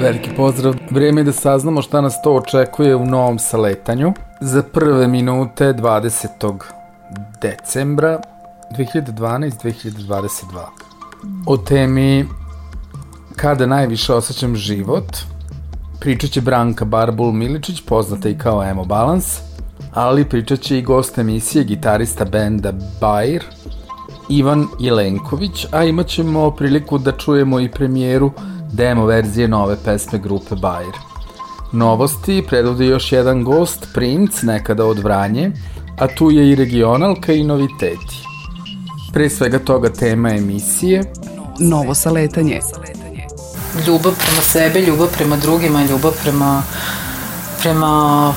Veliki pozdrav. Vrijeme je da saznamo šta nas to očekuje u novom saletanju. Za prve minute 20. decembra 2012-2022. O temi kada najviše osjećam život, pričat će Branka Barbul Miličić, poznata i kao Emo Balance, ali pričat će i gost emisije, gitarista benda Bayer, Ivan Jelenković, a imat ćemo priliku da čujemo i premijeru demo verzije nove pesme grupe Bayer. Novosti predvodi još jedan gost, Princ, nekada od Vranje, a tu je i regionalka i noviteti. Pre svega toga tema emisije Novo saletanje. Ljubav prema sebi, ljubav prema drugima, ljubav prema, prema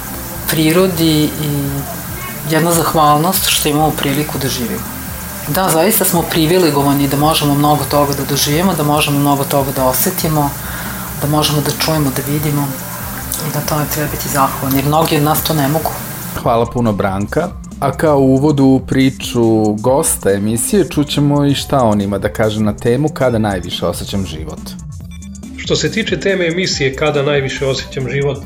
prirodi i jedna zahvalnost što imamo priliku da živimo. Da, zaista smo privilegovani da možemo mnogo toga da doživimo, da možemo mnogo toga da osetimo, da možemo da čujemo, da vidimo i da tome treba biti zahvalni, jer mnogi od nas to ne mogu. Hvala puno Branka. A kao uvodu u priču gosta emisije čućemo i šta on ima da kaže na temu kada najviše osjećam život. Što se tiče teme emisije kada najviše osjećam život,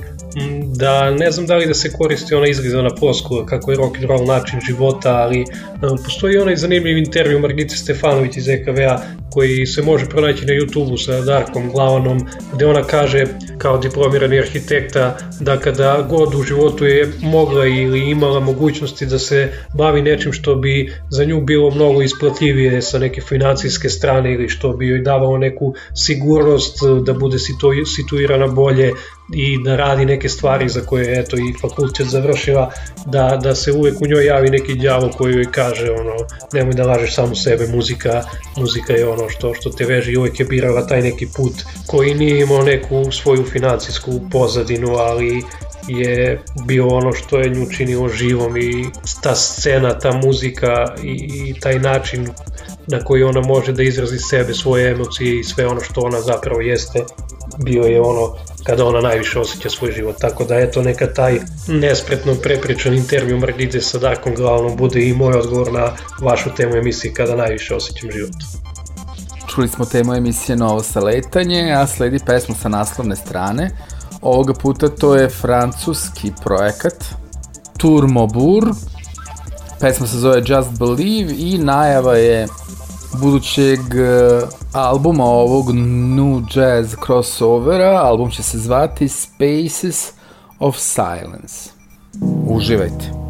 da ne znam da li da se koristi ona izgrizana ploskula kako je rock and roll način života, ali um, postoji onaj zanimljiv intervju Margite Stefanović iz EKV-a koji se može pronaći na YouTube-u sa Darkom Glavanom, gde ona kaže kao diplomirani arhitekta da kada god u životu je mogla ili imala mogućnosti da se bavi nečim što bi za nju bilo mnogo isplatljivije sa neke financijske strane ili što bi joj davao neku sigurnost da bude situirana bolje i da radi neke stvari za koje eto i fakultet završila da, da se uvek u njoj javi neki đavo koji joj kaže ono nemoj da lažeš samo sebe muzika muzika je ono što što te veže i uvek je birala taj neki put koji nije imao neku svoju financijsku pozadinu ali je bio ono što je nju činilo živom i ta scena, ta muzika i, i taj način na koji ona može da izrazi sebe, svoje emocije i sve ono što ona zapravo jeste, bio je ono kada ona najviše osjeća svoj život. Tako da eto neka taj nespretno prepričan intervju Margite sa Darkom Glavnom bude i moj odgovor na vašu temu emisije kada najviše osjećam život. Čuli smo temu emisije Novo saletanje, a sledi pesma sa naslovne strane. Ovoga puta to je francuski projekat Tour Mobur. Pesma se zove Just Believe i najava je budućeg e, albuma ovog New Jazz crossovera. Album će se zvati Spaces of Silence. Uživajte.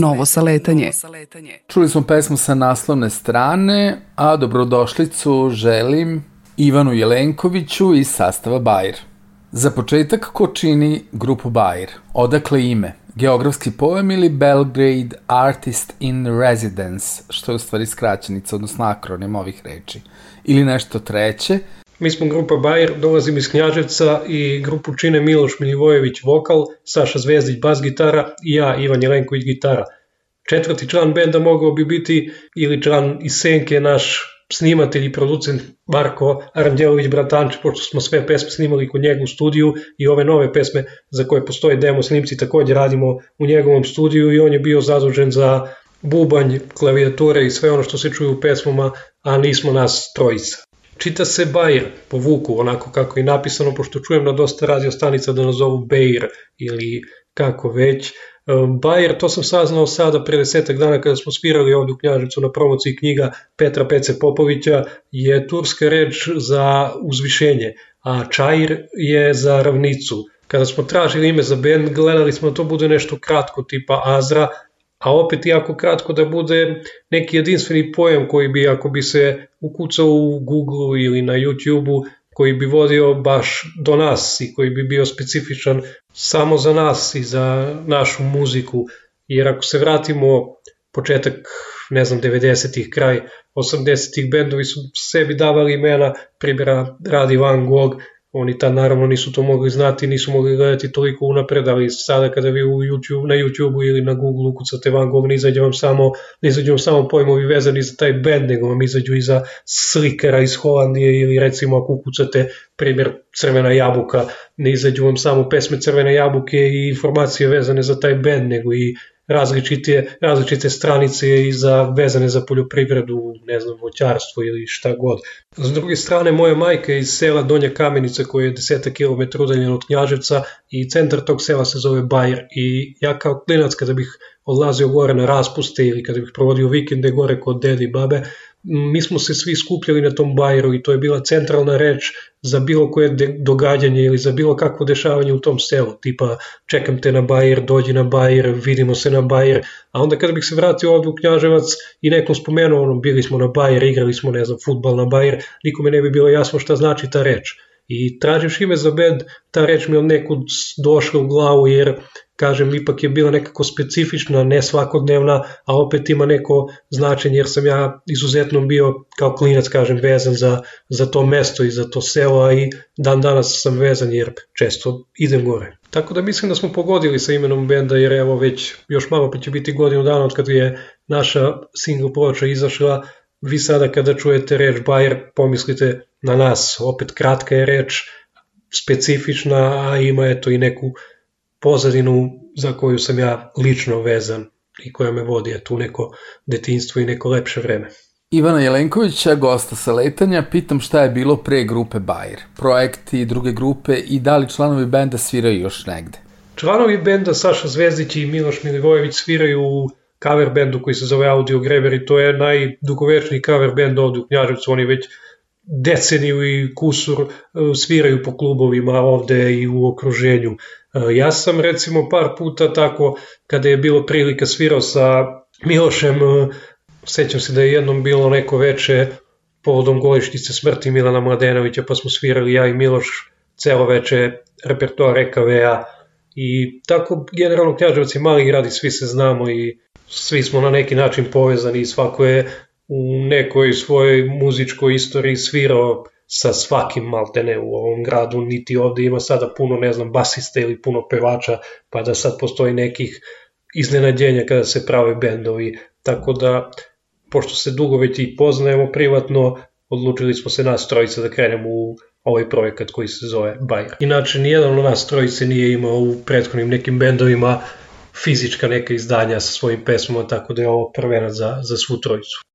Novo saletanje. Čuli smo pesmu sa naslovne strane, a dobrodošlicu želim Ivanu Jelenkoviću iz sastava Bajer. Za početak, ko čini grupu Bajer? Odakle ime? Geografski pojem ili Belgrade Artist in Residence, što je u stvari skraćenica, odnosno akronim ovih reči. Ili nešto treće, Mi smo grupa Bajer, dolazim iz Knjaževca i grupu čine Miloš Milivojević vokal, Saša Zvezdić bas gitara i ja Ivan Jelenković gitara. Četvrti član benda mogao bi biti ili član iz Senke naš snimatelj i producent Marko Aranđelović Bratanče, pošto smo sve pesme snimali kod njega u studiju i ove nove pesme za koje postoje demo snimci takođe radimo u njegovom studiju i on je bio zadužen za bubanj, klavijature i sve ono što se čuje u pesmama, a nismo nas trojica. Čita se Bajer po Vuku, onako kako je napisano, pošto čujem na dosta radio stanica da nas zovu Bejr ili kako već. Bajer, to sam saznao sada pre desetak dana kada smo svirali ovdje u Knjaževcu na promociji knjiga Petra Pece Popovića, je turska reč za uzvišenje, a Čajir je za ravnicu. Kada smo tražili ime za band, gledali smo da to bude nešto kratko tipa Azra, a opet jako kratko da bude neki jedinstveni pojam koji bi ako bi se ukucao u Google ili na YouTube-u koji bi vodio baš do nas i koji bi bio specifičan samo za nas i za našu muziku, jer ako se vratimo početak, ne znam, 90-ih, kraj 80-ih, bendovi su sebi davali imena, primjera Radi Van Gogh, Oni tad naravno nisu to mogli znati, nisu mogli gledati toliko unapred, ali sada kada vi u YouTube, na YouTube ili na Google ukucate Van Gogh, ne izađe vam samo, ne izađe vam samo pojmovi vezani za taj band, nego vam izađu i za slikera iz Holandije ili recimo ako ukucate primjer Crvena jabuka, ne izađu vam samo pesme Crvene jabuke i informacije vezane za taj band, nego i različite, različite stranice i za, vezane za poljoprivredu, ne znam, voćarstvo ili šta god. S druge strane, moja majka je iz sela Donja Kamenica koja je 10 km udaljena od Knjaževca i centar tog sela se zove Bajer i ja kao klinac kada bih odlazio gore na raspuste ili kada bih provodio vikende gore kod dedi i babe, mi smo se svi skupljali na tom bajeru i to je bila centralna reč za bilo koje događanje ili za bilo kakvo dešavanje u tom selu, tipa čekam te na bajer, dođi na bajer, vidimo se na bajer, a onda kada bih se vratio ovdje u Knjaževac i nekom spomenuo, ono, bili smo na bajer, igrali smo, ne znam, futbal na bajer, nikome ne bi bilo jasno šta znači ta reč. I tražiš ime za bed, ta reč mi od nekud došla u glavu jer kažem, ipak je bila nekako specifična, ne svakodnevna, a opet ima neko značenje jer sam ja izuzetno bio kao klinac, kažem, vezan za, za to mesto i za to selo, a i dan danas sam vezan jer često idem gore. Tako da mislim da smo pogodili sa imenom benda jer evo već još malo pa će biti godinu dana od kada je naša single ploča izašla, vi sada kada čujete reč Bayer pomislite na nas, opet kratka je reč, specifična, a ima eto i neku pozadinu za koju sam ja lično vezan i koja me vodi je tu neko detinstvo i neko lepše vreme. Ivana Jelenkovića, gosta sa letanja, pitam šta je bilo pre grupe Bayer, projekti druge grupe i da li članovi benda sviraju još negde? Članovi benda Saša Zvezdić i Miloš Milivojević sviraju u cover bendu koji se zove Audio Greber i to je najdugovečniji cover bend ovde u Knjaževcu, oni već deceniju i kusur e, sviraju po klubovima ovde i u okruženju. E, ja sam recimo par puta tako, kada je bilo prilika svirao sa Milošem, e, sećam se da je jednom bilo neko veče povodom godišnjice smrti Milana Mladenovića, pa smo svirali ja i Miloš celo veče repertoar EKV-a i tako generalno Knjaževac je mali grad i svi se znamo i svi smo na neki način povezani i svako je u nekoj svojoj muzičkoj istoriji svirao sa svakim maltene u ovom gradu, niti ovde ima sada puno, ne znam, basista ili puno pevača, pa da sad postoji nekih iznenađenja kada se prave bendovi, tako da, pošto se dugo već i poznajemo privatno, odlučili smo se nas trojica da krenemo u ovaj projekat koji se zove Bajer. Inače, nijedan od nas trojice nije imao u prethodnim nekim bendovima fizička neka izdanja sa svojim pesmama, tako da je ovo prvenac za, za svu trojicu.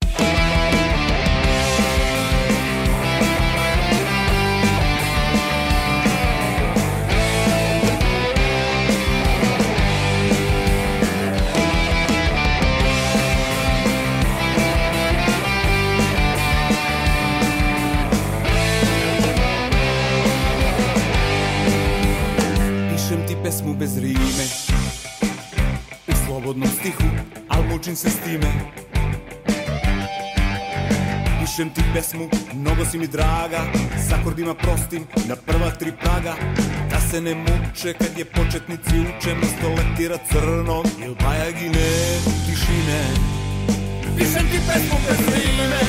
Pesmu, mnogo si mi draga S akordima prostim, na prva tri praga. Da se ne muče kad je početnici uče Mesto letira crnom il bajagine tišine? Pišem ti pesmu bez rime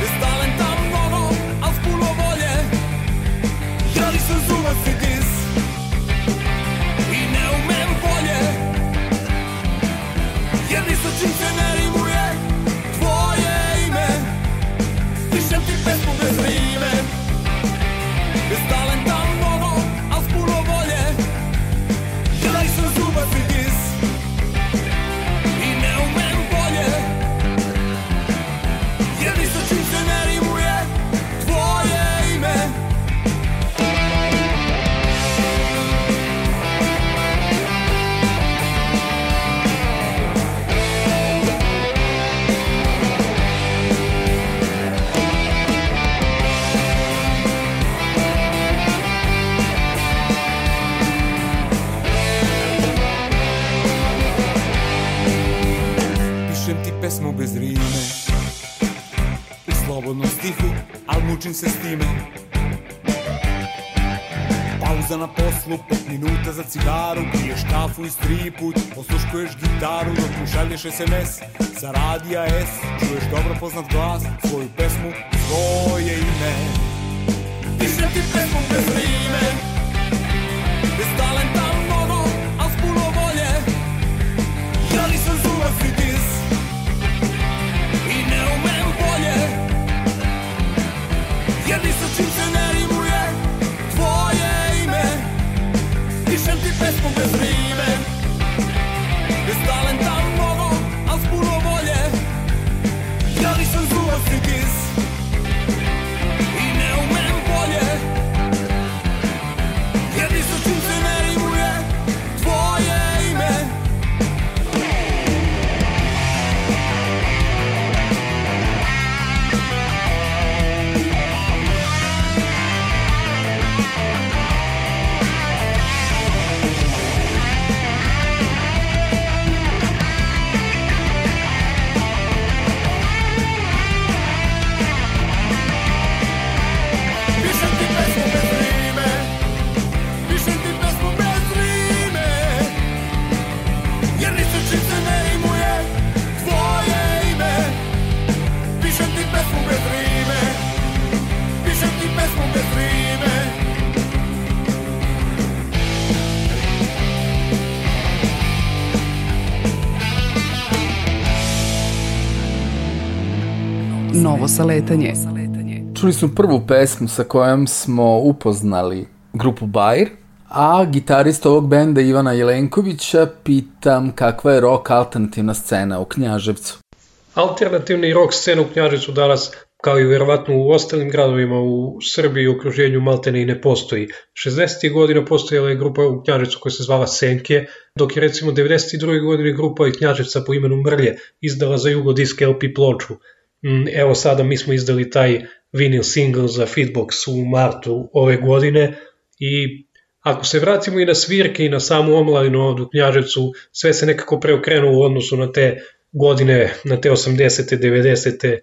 Bez talenta mnogo, al s puno volje. Ja nisam zubac i dis I ne umem bolje Jer ni sa čim se ne rimuje Pišem ti pesmu bez rime bez rime. U slobodnom stihu, al mučim se s time. Pauza na poslu, pet minuta za cigaru Piješ kafu iz tri put, osluškuješ gitaru Dok mu šalješ SMS sa radija S Čuješ dobro poznat glas, svoju pesmu, svoje ime. Pišem ti pesmu bez rime Novo saletanje. Čuli smo prvu pesmu sa kojom smo upoznali grupu Bajer, a gitarista ovog benda Ivana Jelenkovića pitam kakva je rock alternativna scena u Knjaževcu. Alternativni rock scena u Knjaževcu danas kao i vjerovatno u ostalim gradovima u Srbiji i okruženju maltene i ne postoji. 60. godina postojala je grupa u Knjaževcu koja se zvala Senke, dok je recimo 92. godine grupa iz Knjaževca po imenu Mrlje izdala za Jugodisk LP ploču. Mm, Evo sada mi smo izdali taj vinyl single za Fitbox u martu ove godine i ako se vratimo i na svirke i na samu omladinu ovdje u Knjaževcu, sve se nekako preokrenulo u odnosu na te godine, na te 80. 90.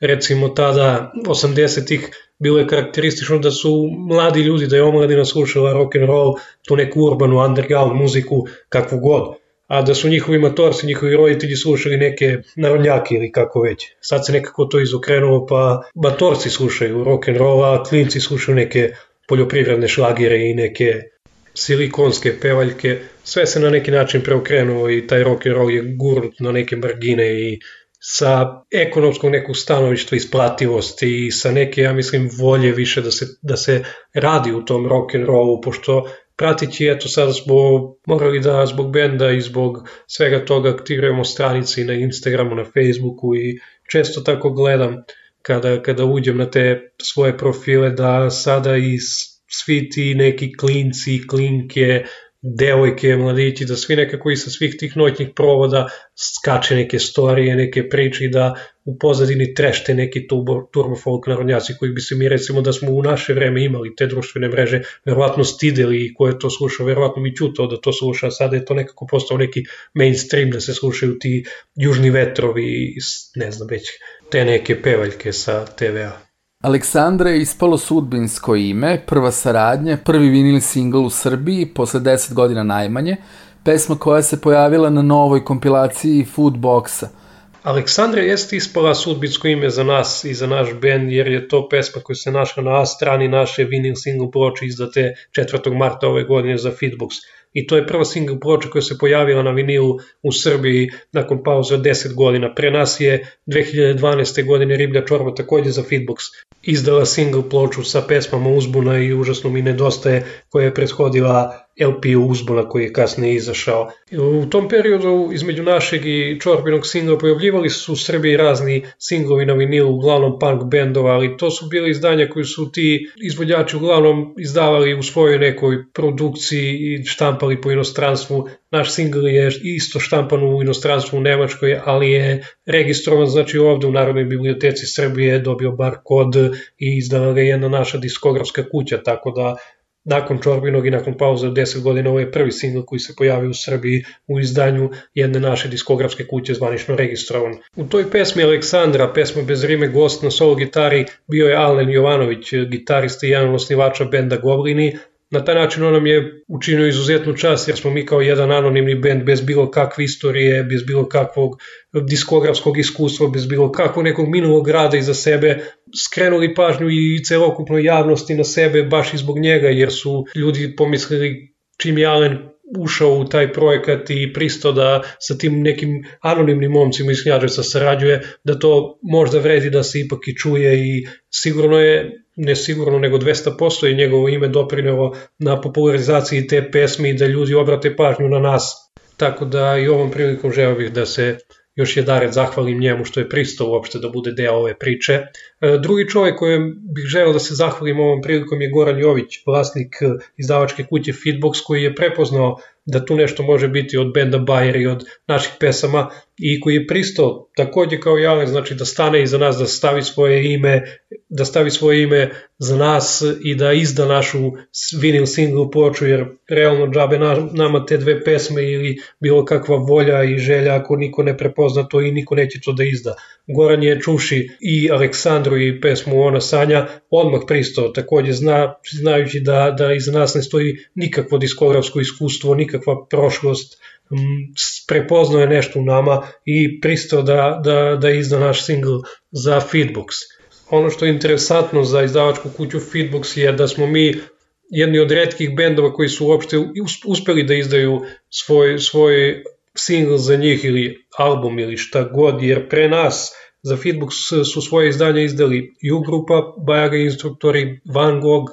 recimo tada 80-ih bilo je karakteristično da su mladi ljudi, da je omladina slušala rock and roll, tu neku urbanu underground muziku, kakvu god, a da su njihovi matorci, njihovi roditelji slušali neke narodnjake ili kako već. Sad se nekako to izokrenulo pa matorci slušaju rock and roll, a klinci slušaju neke poljoprivredne šlagere i neke silikonske pevaljke, sve se na neki način preokrenuo i taj rock and roll je gurnut na neke margine i sa ekonomskog nekog stanovišta isplativosti i sa neke, ja mislim, volje više da se, da se radi u tom rock and rollu, pošto pratići, eto sada smo morali da zbog benda i zbog svega toga aktiviramo stranice i na Instagramu, na Facebooku i često tako gledam kada, kada uđem na te svoje profile da sada i svi ti neki klinci, klinke devojke, mladići, da svi nekako i sa svih tih noćnih provoda skače neke storije, neke priče da u pozadini trešte neki turbo, turbo folk narodnjaci koji bi se mi recimo da smo u naše vreme imali te društvene mreže, verovatno stideli i ko je to slušao, verovatno bi čutao da to sluša, sada je to nekako postao neki mainstream da se slušaju ti južni vetrovi ne znam već te neke pevaljke sa TVA. Aleksandra je ispalo sudbinsko ime, prva saradnja, prvi vinil singl u Srbiji, posle 10 godina najmanje, pesma koja se pojavila na novoj kompilaciji Foodboxa. Aleksandra jeste ispala sudbinsko ime za nas i za naš band, jer je to pesma koja se našla na A strani naše vinil single ploče izdate 4. marta ove godine za Feedbox i to je prva single ploča koja se pojavila na vinilu u Srbiji nakon pauze od 10 godina. Pre nas je 2012. godine Riblja Čorba takođe za Feedbox izdala single ploču sa pesmama Uzbuna i užasno mi nedostaje koja je prethodila LP Uzbuna koji je kasnije izašao. U tom periodu između našeg i Čorbinog singla pojavljivali su u Srbiji razni singlovi na vinilu, uglavnom punk bendova, ali to su bile izdanja koji su ti izvođači uglavnom izdavali u svojoj nekoj produkciji i štampali po inostranstvu. Naš singl je isto štampan u inostranstvu u Nemačkoj, ali je registrovan znači ovde u Narodnoj biblioteci Srbije, dobio bar kod i izdala ga jedna naša diskografska kuća, tako da Nakon Čorbinog i nakon pauze od 10 godina ovo je prvi singl koji se pojavio u Srbiji u izdanju jedne naše diskografske kuće zvanično registrovan. U toj pesmi Aleksandra, pesma bez rime gost na solo gitari, bio je Alen Jovanović, gitarista i jedan osnivača benda Goblini, Na taj način on nam je učinio izuzetnu čast jer smo mi kao jedan anonimni band bez bilo kakve istorije, bez bilo kakvog diskografskog iskustva, bez bilo kakvog nekog minulog rada iza sebe, skrenuli pažnju i celokupnoj javnosti na sebe baš i zbog njega jer su ljudi pomislili čim je Alen ušao u taj projekat i pristo da sa tim nekim anonimnim momcima iz Knjaževca sarađuje, da to možda vredi da se ipak i čuje i sigurno je ne sigurno nego 200% i njegovo ime doprinelo na popularizaciji te pesme i da ljudi obrate pažnju na nas. Tako da i ovom prilikom želeo bih da se još jedaret zahvalim njemu što je pristao uopšte da bude deo ove priče. E, drugi čovjek kojem bih želeo da se zahvalim ovom prilikom je Goran Jović, vlasnik izdavačke kuće Feedbox koji je prepoznao da tu nešto može biti od benda Bayer i od naših pesama i koji je pristao takođe kao i Alen, znači da stane iza nas, da stavi svoje ime, da stavi svoje ime za nas i da izda našu vinyl single ploču, jer realno džabe nama te dve pesme ili bilo kakva volja i želja ako niko ne prepozna to i niko neće to da izda. Goran je čuši i Aleksandru i pesmu Ona Sanja odmah pristao, takođe zna, znajući da, da iza nas ne stoji nikakvo diskografsko iskustvo, nikakva prošlost, prepoznao je nešto u nama i pristao da, da, da izda naš single za Feedbox. Ono što je interesantno za izdavačku kuću Feedbox je da smo mi jedni od redkih bendova koji su uopšte uspeli da izdaju svoj, svoj single za njih ili album ili šta god, jer pre nas za Feedbox su svoje izdanja izdali U grupa, Bajaga instruktori, Van Gogh,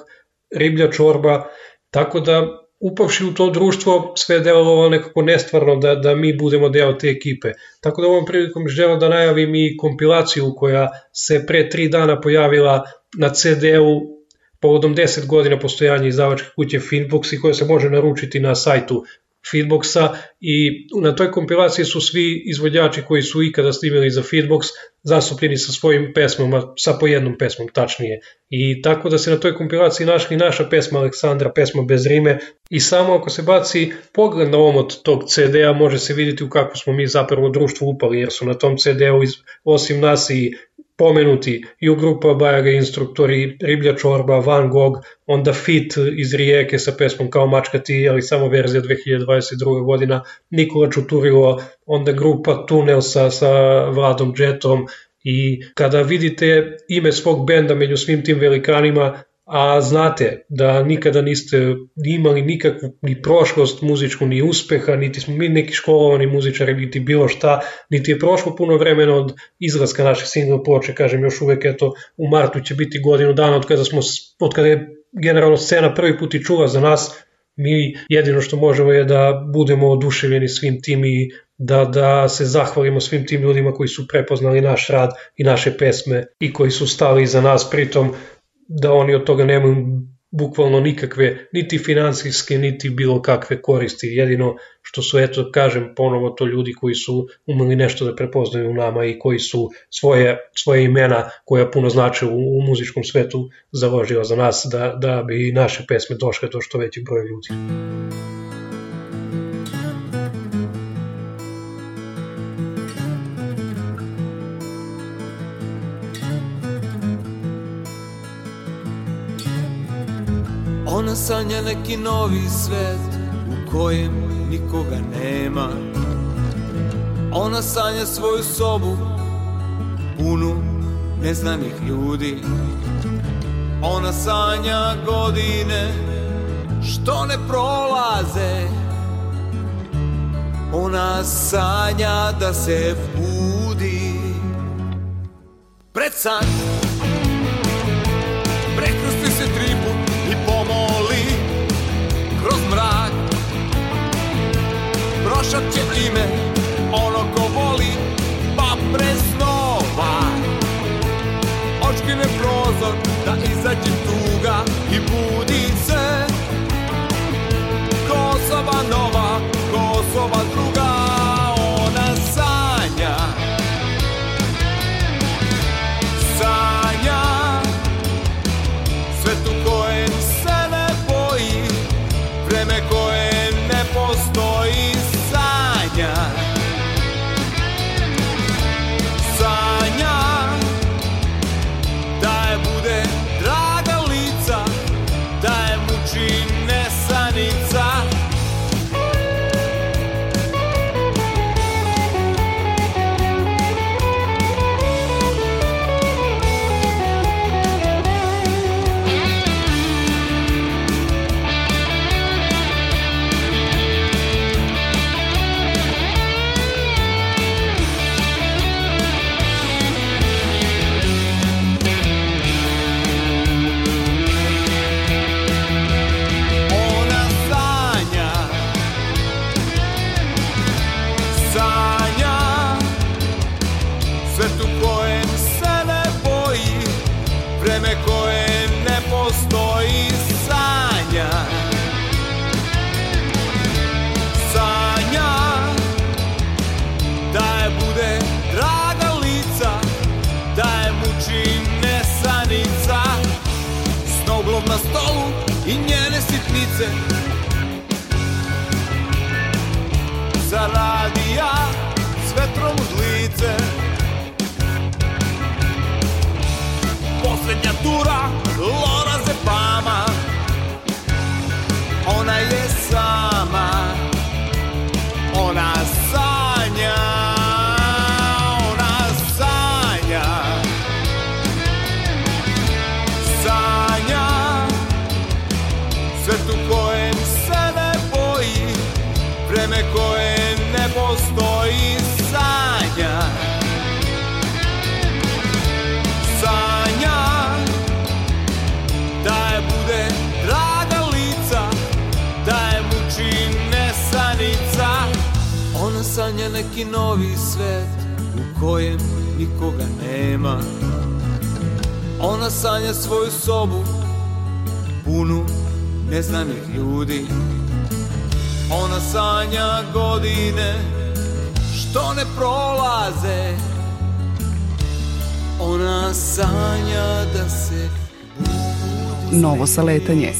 Riblja čorba, tako da upavši u to društvo sve je delovalo nekako nestvarno da, da mi budemo deo te ekipe. Tako da ovom prilikom želim da najavim i kompilaciju koja se pre tri dana pojavila na CD-u povodom 10 godina postojanja izdavačke kuće Finbox i koja se može naručiti na sajtu Feedboxa i na toj kompilaciji su svi izvođači koji su ikada snimili za Feedbox zastupljeni sa svojim pesmama, sa po jednom pesmom tačnije. I tako da se na toj kompilaciji našli naša pesma Aleksandra, pesma bez rime i samo ako se baci pogled na omot tog CD-a može se vidjeti u kako smo mi zapravo društvo upali jer su na tom CD-u osim nas i pomenuti i grupa Bajaga instruktori, Riblja čorba, Van Gogh, onda Fit iz Rijeke sa pesmom Kao mačka ti, ali samo verzija 2022. godina, Nikola Čuturilo, onda grupa Tunel sa, sa Vladom Jetom, i kada vidite ime svog benda među svim tim velikanima, a znate da nikada niste imali nikakvu ni prošlost muzičku, ni uspeha, niti smo mi neki školovani muzičari, niti bilo šta, niti je prošlo puno vremena od izlaska naše single ploče, kažem još uvek, eto, u martu će biti godinu dana od kada, smo, od kada je generalno scena prvi put i čula za nas, mi jedino što možemo je da budemo oduševljeni svim tim i da, da se zahvalimo svim tim ljudima koji su prepoznali naš rad i naše pesme i koji su stali iza nas, pritom da oni od toga nemaju bukvalno nikakve, niti finansijske, niti bilo kakve koristi. Jedino što su, eto, kažem, ponovo to ljudi koji su umeli nešto da prepoznaju u nama i koji su svoje, svoje imena koja puno znače u, u muzičkom svetu založila za nas da, da bi naše pesme došle do što većeg broja ljudi. Ona sanja neki novi svet u kojem nikoga nema. Ona sanja svoju sobu punu neznanih ljudi. Ona sanja godine što ne prolaze. Ona sanja da se budi. Pred san izađe tuga I budi se. Kosova nova, neki novi svet U kojem nikoga nema. Ona sanja svoju sobu punu neznanih ljudi. Ona sanja godine što ne prolaze. Ona sanja da se Novo saletanje.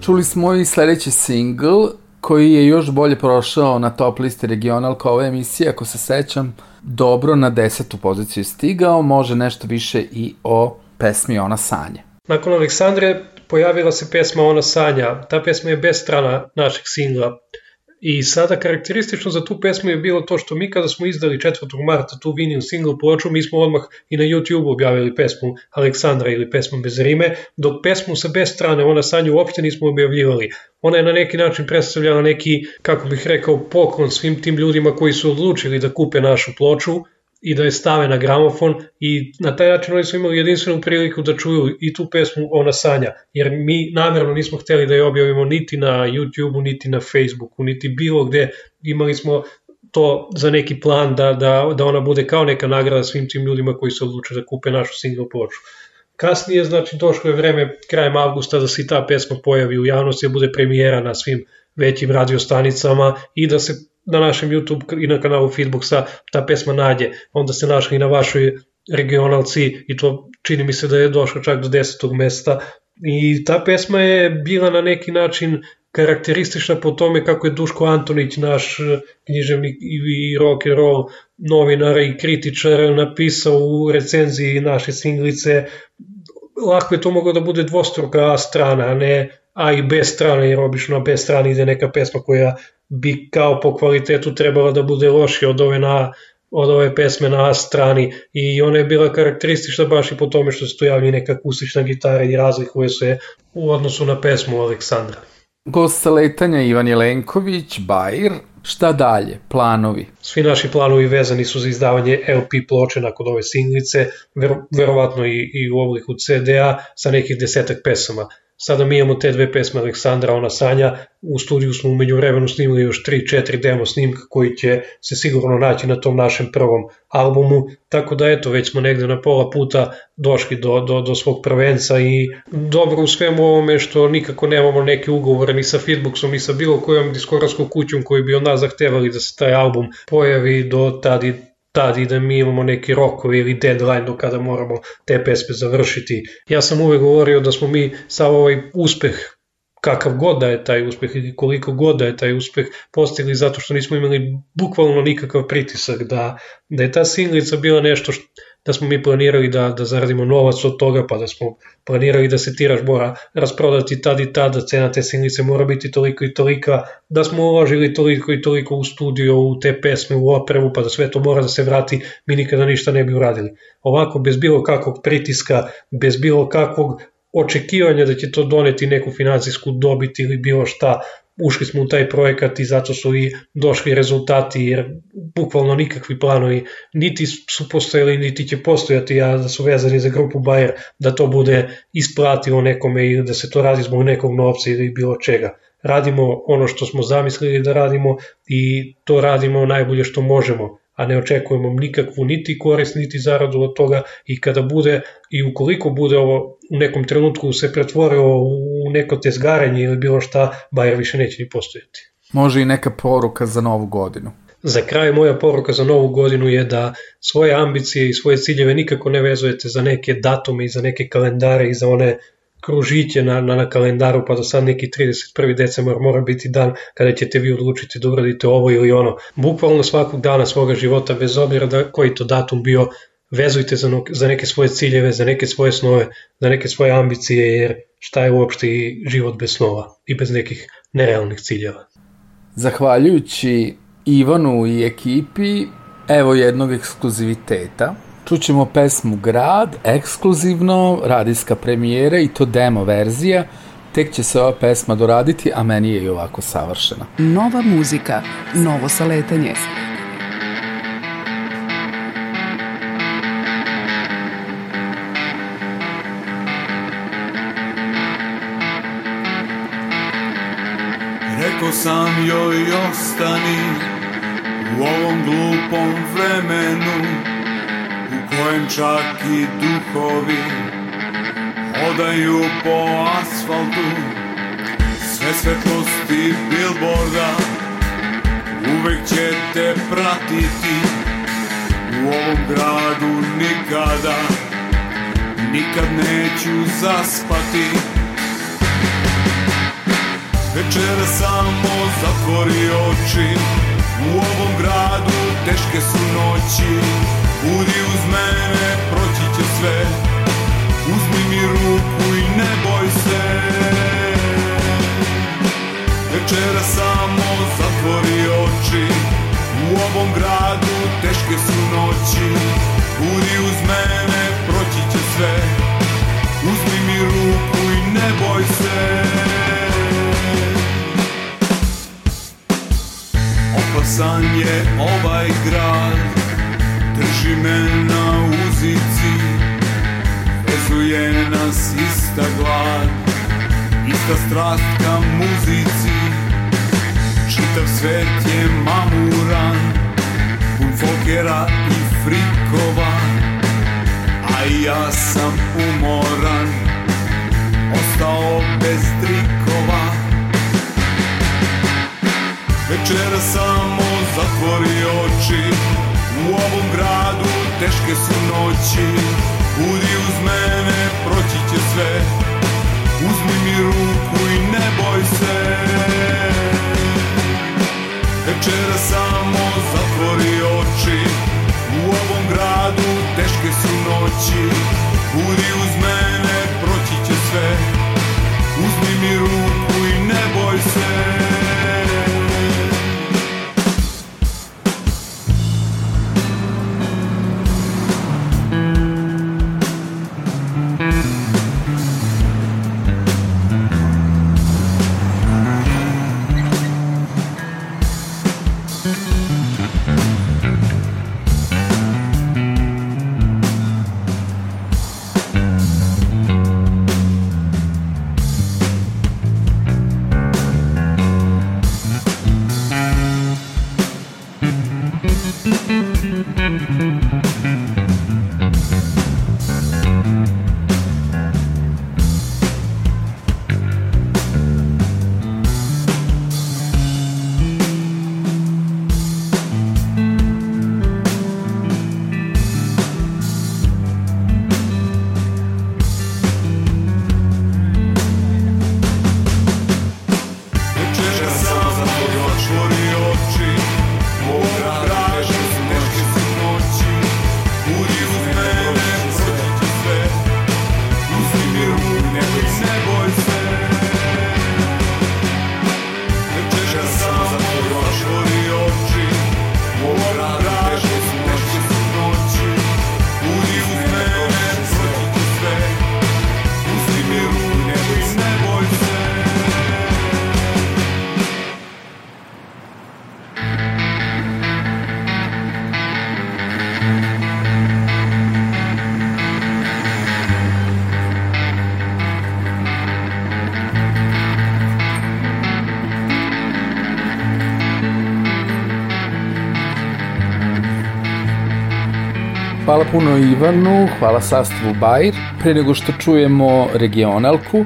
Čuli smo i sledeći singl koji je još bolje prošao na top listi regional kao ova emisija, ako se sećam, dobro na desetu poziciju stigao, može nešto više i o pesmi Ona sanje. Nakon Aleksandre pojavila se pesma Ona sanja. Ta pesma je bez strana našeg singla. I sada karakteristično za tu pesmu je bilo to što mi kada smo izdali 4. marta tu vinil single ploču, mi smo odmah i na YouTube objavili pesmu Aleksandra ili pesmu bez rime, dok pesmu sa bez strane Ona sanja uopšte nismo objavljivali. Ona je na neki način predstavljala neki, kako bih rekao, poklon svim tim ljudima koji su odlučili da kupe našu ploču i da je stave na gramofon i na taj način oni su imali jedinstvenu priliku da čuju i tu pesmu Ona sanja, jer mi namjerno nismo hteli da je objavimo niti na YouTube-u, niti na Facebooku, niti bilo gde, imali smo to za neki plan da, da, da ona bude kao neka nagrada svim tim ljudima koji se odluče da kupe našu single ploču. Kasnije, znači, došlo je vreme krajem avgusta da se i ta pesma pojavi u javnosti, da bude premijera na svim većim radiostanicama i da se na našem YouTube i na kanalu Feedboxa ta pesma nađe. Onda se našla i na vašoj regionalci i to čini mi se da je došlo čak do desetog mesta i ta pesma je bila na neki način karakteristična po tome kako je Duško Antonić, naš književnik i rock and roll novinar i kritičar napisao u recenziji naše singlice lako je to moglo da bude dvostruka strana, a ne A i B strana, jer obično na B strani ide neka pesma koja bi kao po kvalitetu trebala da bude lošija od ove na od ove pesme na A strani i ona je bila karakteristična baš i po tome što se tu javlja neka akustična gitara i razlikuje se u odnosu na pesmu Aleksandra. Gost letanja Ivan Jelenković, Bajir, šta dalje, planovi? Svi naši planovi vezani su za izdavanje LP ploče nakon ove singlice, ver, verovatno i, i u obliku CD-a sa nekih desetak pesama. Sada mi imamo te dve pesme Aleksandra, ona sanja, u studiju smo umeđu vremenu snimili još 3-4 demo snimka koji će se sigurno naći na tom našem prvom albumu, tako da eto, već smo negde na pola puta došli do, do, do svog prvenca i dobro u svemu ovome što nikako nemamo neke ugovore ni sa Feedboxom ni sa bilo kojom diskografskom kućom koji bi od nas zahtevali da se taj album pojavi do tada tad i da mi imamo neki rokovi ili deadline do kada moramo te pesme završiti. Ja sam uvek govorio da smo mi sa ovaj uspeh kakav god da je taj uspeh ili koliko god da je taj uspeh postigli zato što nismo imali bukvalno nikakav pritisak da, da je ta singlica bila nešto što, da smo mi planirali da, da zaradimo novac od toga, pa da smo planirali da se tiraž mora rasprodati tad i tad, da cena te singlice mora biti toliko i tolika, da smo uložili toliko i toliko u studio, u te pesme, u opremu, pa da sve to mora da se vrati, mi nikada ništa ne bi uradili. Ovako, bez bilo kakvog pritiska, bez bilo kakvog očekivanja da će to doneti neku financijsku dobit ili bilo šta, ušli smo u taj projekat i zato su i došli rezultati jer bukvalno nikakvi planovi niti su postojali niti će postojati a da su vezani za grupu Bayer da to bude isplativo nekome ili da se to radi zbog nekog novca ili bilo čega. Radimo ono što smo zamislili da radimo i to radimo najbolje što možemo a ne očekujemo nikakvu niti korist, niti zaradu od toga i kada bude i ukoliko bude ovo u nekom trenutku se pretvorilo u neko tezgarenje ili bilo šta, Bayer više neće ni postojati. Može i neka poruka za novu godinu. Za kraj moja poruka za novu godinu je da svoje ambicije i svoje ciljeve nikako ne vezujete za neke datume i za neke kalendare i za one kružiće na, na, na kalendaru, pa do sad neki 31. decembar mora biti dan kada ćete vi odlučiti da uradite ovo ili ono. Bukvalno svakog dana svoga života, bez obzira da koji to datum bio, vezujte za, za neke svoje ciljeve, za neke svoje snove, za neke svoje ambicije, jer šta je uopšte i život bez snova i bez nekih nerealnih ciljeva. Zahvaljujući Ivanu i ekipi, evo jednog ekskluziviteta – Čućemo pesmu Grad, ekskluzivno, radijska premijera i to demo verzija. Tek će se ova pesma doraditi, a meni je i ovako savršena. Nova muzika, novo saletanje. Rekao sam joj ostani u ovom glupom vremenu kojem čak i duhovi hodaju po asfaltu. Sve svetlosti bilborda uvek će te pratiti. U ovom gradu nikada nikad neću zaspati. Večera samo zatvori oči. U ovom gradu teške su noći Budi uz mene, proći će sve. Uzmi mi ruku i ne boj se. Večera samo zatvori oči. U ovom gradu teške su noći. Budi uz mene, proći će sve. Uzmi mi ruku i ne boj se. Opasan je ovaj grad Drži me na uzici Vezuje nas ista glad Ista strast ka muzici. Čitav svet je mamuran Pun folkera i frikova A ja sam umoran bez trikova. Večera samo zatvori oči U ovom gradu teške su noći. Budi uz mene, proći će sve. Uzmi mi ruku i ne boj se. Večera samo zatvori oči. U ovom gradu teške su noći. Budi puno Ivanu, hvala sastavu Bajr. Pre nego što čujemo regionalku,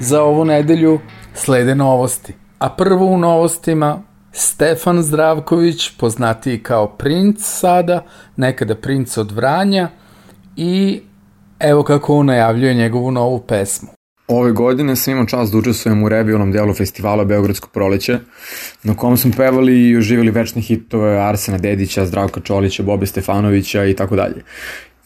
za ovu nedelju slede novosti. A prvo u novostima Stefan Zdravković, poznatiji kao princ sada, nekada princ od Vranja i evo kako on najavljuje njegovu novu pesmu. Ove godine sam imao čast da učestvujem u revijalnom delu festivala Beogradsko proleće, na kom smo pevali i oživjeli večne hitove Arsena Dedića, Zdravka Čolića, Bobe Stefanovića i tako dalje.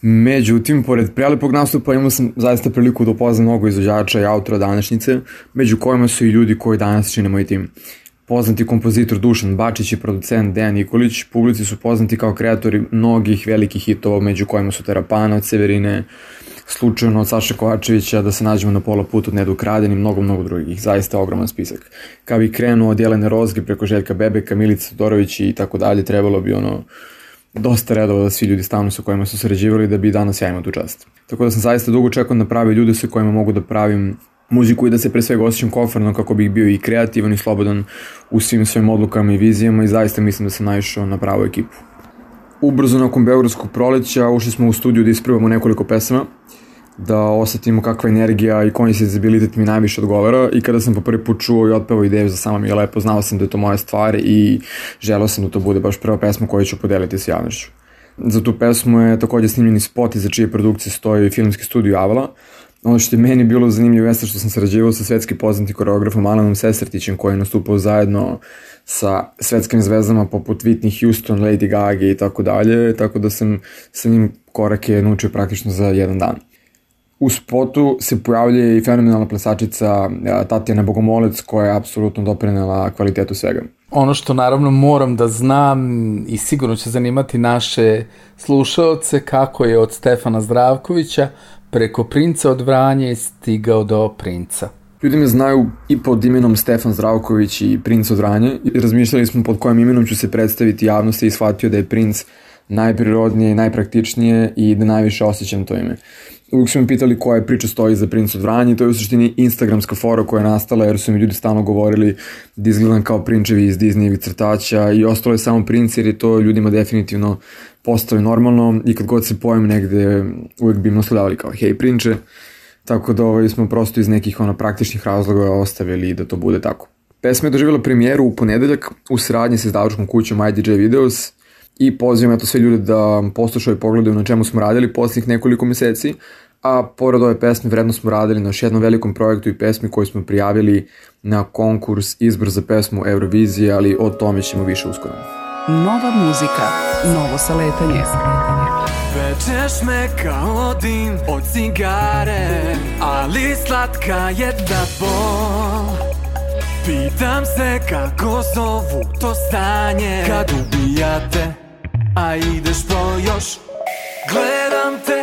Međutim, pored prelepog nastupa imao sam zaista priliku da upoznam mnogo izvođača i autora današnjice, među kojima su i ljudi koji danas čine moj tim. Poznati kompozitor Dušan Bačić i producent Dejan Nikolić, publici su poznati kao kreatori mnogih velikih hitova, među kojima su Terapana od Severine, slučajno od Saše Kovačevića, da se nađemo na pola puta od Nedu Kraden i mnogo, mnogo drugih. Zaista ogroman spisak. Kao bi krenuo od Jelene Rozge preko Željka Bebeka, Milica Todorović i tako dalje, trebalo bi ono dosta redova da svi ljudi stanu sa kojima su sređivali da bi danas ja imao tu čast. Tako da sam zaista dugo čekao na pravi ljude sa kojima mogu da pravim muziku i da se pre svega osjećam komfortno kako bih bio i kreativan i slobodan u svim svojim odlukama i vizijama i zaista mislim da sam naišao na pravu ekipu. Ubrzo nakon Beogradskog proleća ušli smo u studiju da isprobamo nekoliko pesama, da osetimo kakva energija i koji sensibilitet mi najviše odgovara i kada sam po prvi put čuo i otpevao ideju za sama mi je lepo, znao sam da je to moja stvar i želeo sam da to bude baš prva pesma koju ću podeliti sa javnošću. Za tu pesmu je takođe snimljeni spot i za čije produkcije stoji filmski studio Avala. Ono što je meni bilo zanimljivo jeste što sam sarađivao sa svetski poznati koreografom Alanom Sesrtićem koji je nastupao zajedno sa svetskim zvezdama poput Whitney Houston, Lady Gaga i tako dalje, tako da sam sa njim korake naučio praktično za jedan dan. U spotu se pojavlja i fenomenalna plesačica Tatjana Bogomolec koja je apsolutno doprinela kvalitetu svega. Ono što naravno moram da znam i sigurno će zanimati naše slušaoce kako je od Stefana Zdravkovića preko princa od Vranje stigao do princa. Ljudi me znaju i pod imenom Stefan Zdravković i princ od Vranje i razmišljali smo pod kojim imenom ću se predstaviti javnosti i shvatio da je princ najprirodnije, najpraktičnije i da najviše osjećam to ime. Uvijek su me pitali koja je priča stoji za Princ od Vranja i to je u suštini instagramska fora koja je nastala jer su mi ljudi stalno govorili da izgledam kao prinčevi iz Disneyevih crtaća i ostalo je samo princ jer je to ljudima definitivno postao normalno i kad god se pojem negde uvijek bi im nasledavali kao hej prinče Tako da ovaj, smo prosto iz nekih ono, praktičnih razloga ostavili da to bude tako. Pesma je doživjela premijeru u ponedeljak u sradnji sa izdavačkom kućom IDJ Videos i pozivam eto sve ljude da poslušaju i pogledaju na čemu smo radili posljednjih nekoliko meseci, a pored ove pesme vredno smo radili na još jednom velikom projektu i pesmi koju smo prijavili na konkurs izbor za pesmu Eurovizije, ali o tome ćemo više uskoro. Nova muzika, novo saletanje. Pečeš me kao dim od cigare Ali slatka je da bol. Pitam se kako zovu to stanje. Kad ubijate, a ideš po još. Gledam te,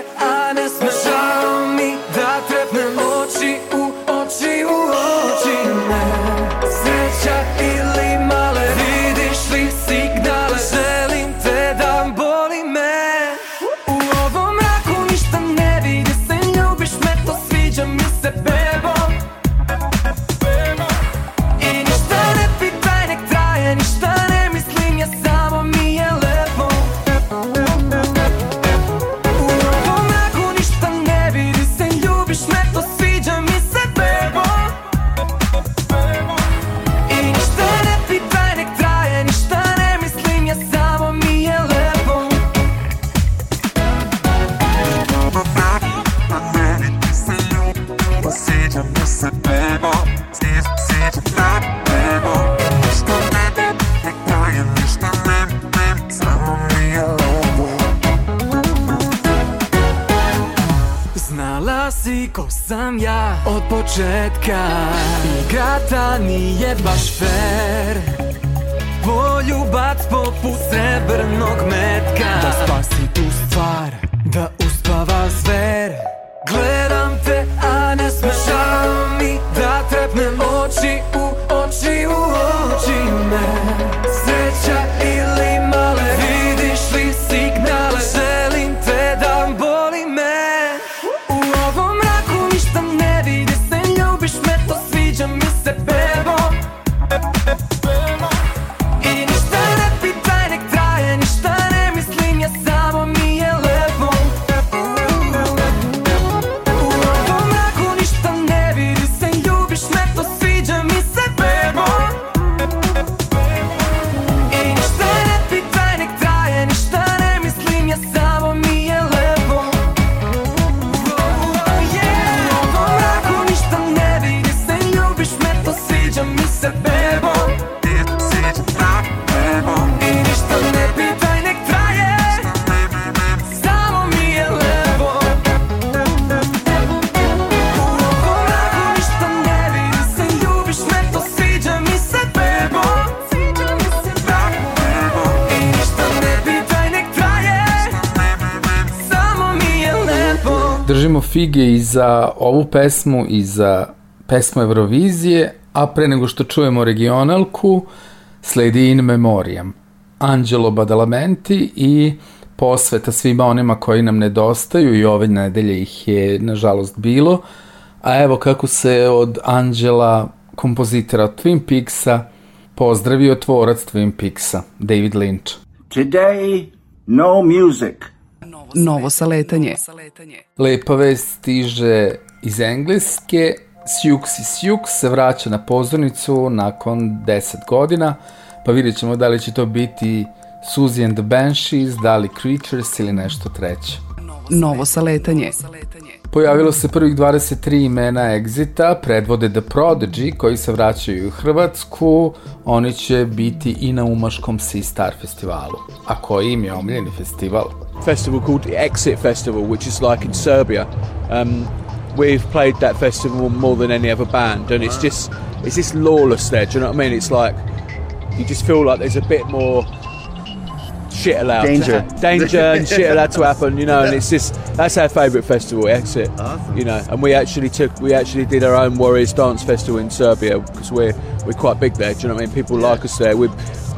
za ovu pesmu i za pesmu Eurovizije, a pre nego što čujemo regionalku, sledi in memoriam. Angelo Badalamenti i posveta svima onima koji nam nedostaju i ove nedelje ih je nažalost bilo. A evo kako se od Angela, kompozitora Twin Peaksa, pozdravio tvorac Twin Peaksa, David Lynch. Today, no music. Novo saletanje. Lepa vest stiže iz Engleske. Sjux i Sjux se vraća na pozornicu nakon 10 godina, pa vidjet ćemo da li će to biti Suzy and the Banshees, da li Creatures ili nešto treće. Novo saletanje. Pojavilo se prvih 23 imena Exita, predvode The Prodigy koji se vraćaju u Hrvatsku, oni će biti i na Umaškom Sea Star festivalu. A koji im je omljeni festival? Festival called the Exit Festival, which is like in Serbia. Um, we've played that festival more than any other band, and it's just it's just lawless there. Do you know what I mean? It's like you just feel like there's a bit more shit allowed, Danger. to ha- danger and shit allowed to happen. You know, and it's just that's our favourite festival, Exit. You know, and we actually took we actually did our own Warriors Dance Festival in Serbia because we're we're quite big there. Do you know what I mean? People like us there. We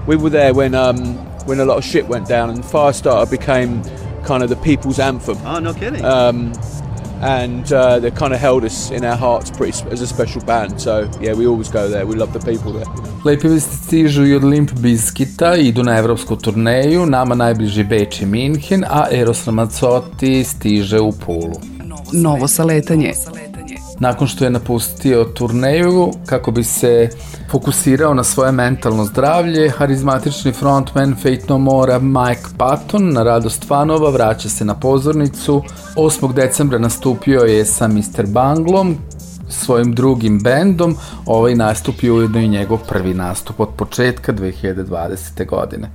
we were there when um when a lot of shit went down, and Firestarter became kind of the people's anthem. Oh, no kidding. Um, and uh, they kind of held us in our hearts pretty as a special band. So yeah, we always go there. We love the people there. You know. Lepi stižu i od Limp Bizkita, idu na evropsku turneju, nama najbliži Beč i Minhen, a Eros Ramazzotti stiže u Pulu. Novo saletanje. Nakon što je napustio turneju kako bi se fokusirao na svoje mentalno zdravlje, harizmatični frontman Fate No More Mike Patton na radost fanova vraća se na pozornicu. 8. decembra nastupio je sa Mr. Banglom, svojim drugim bendom, ovaj nastup je ujedno i njegov prvi nastup od početka 2020. godine.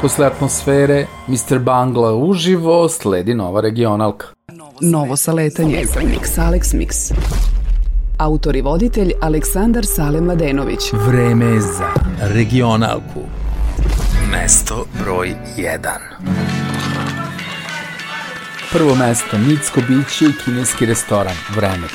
Posle atmosfere Mr. Bangla uživo sledi nova regionalka. Novo saletanje. Mix Alex Mix. Autor i voditelj Aleksandar Sale Mladenović. Vreme za regionalku. Mesto broj 1. Prvo mesto, Nicko biće i kineski restoran, Vreme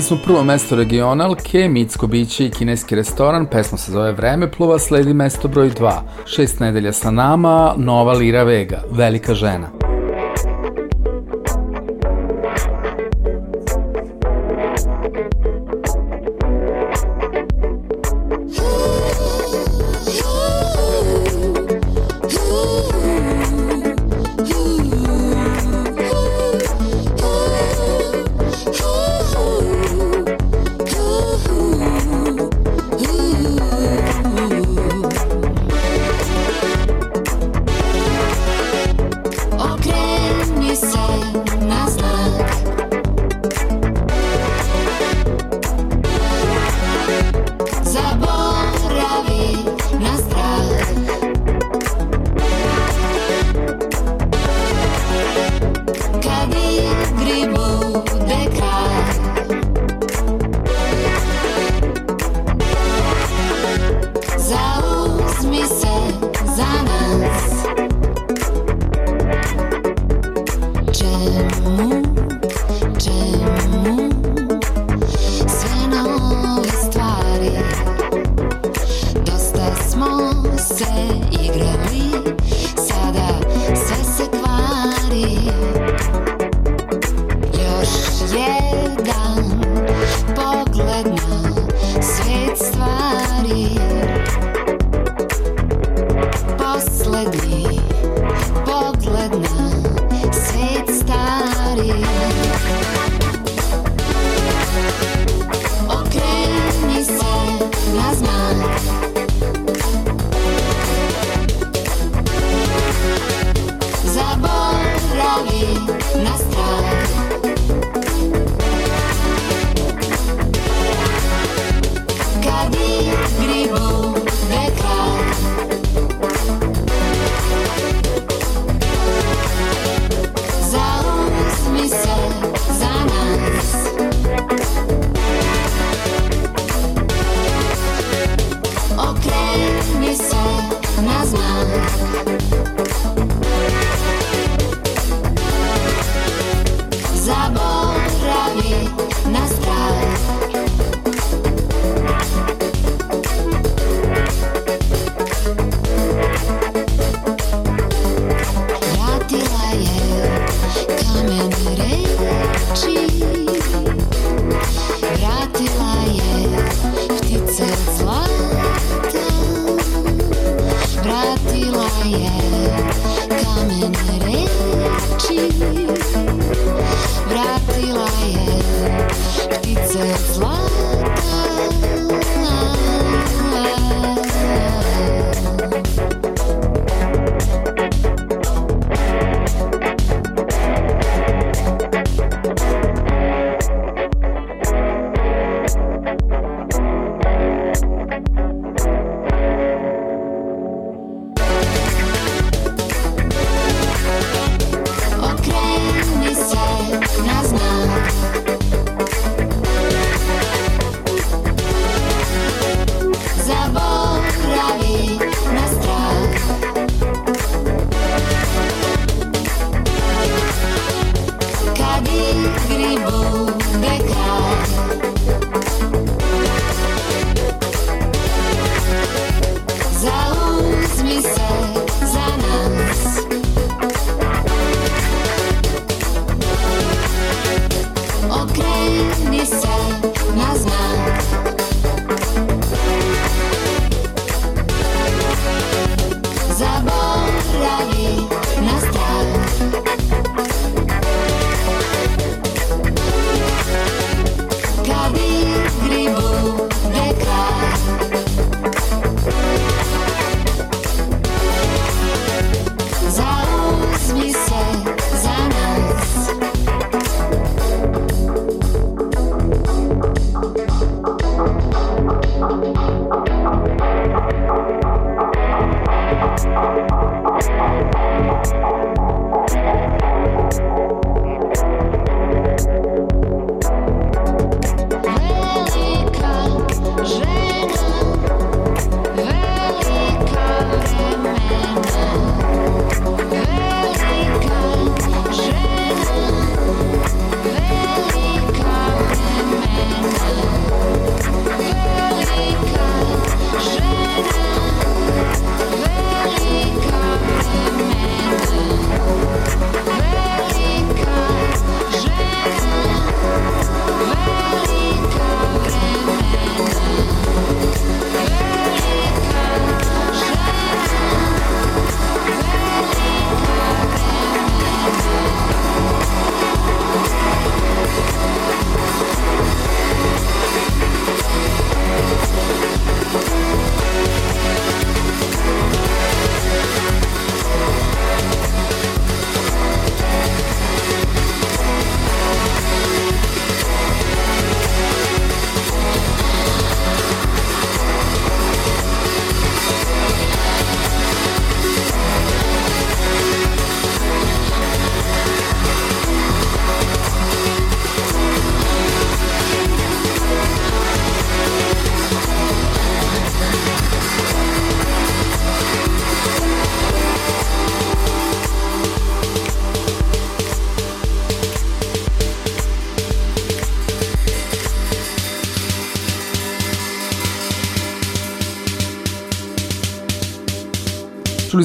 Čuli smo prvo mesto regionalke, mitsko biće i kineski restoran, pesma se zove Vreme plova, sledi mesto broj 2, šest nedelja sa nama, nova Lira Vega, velika žena.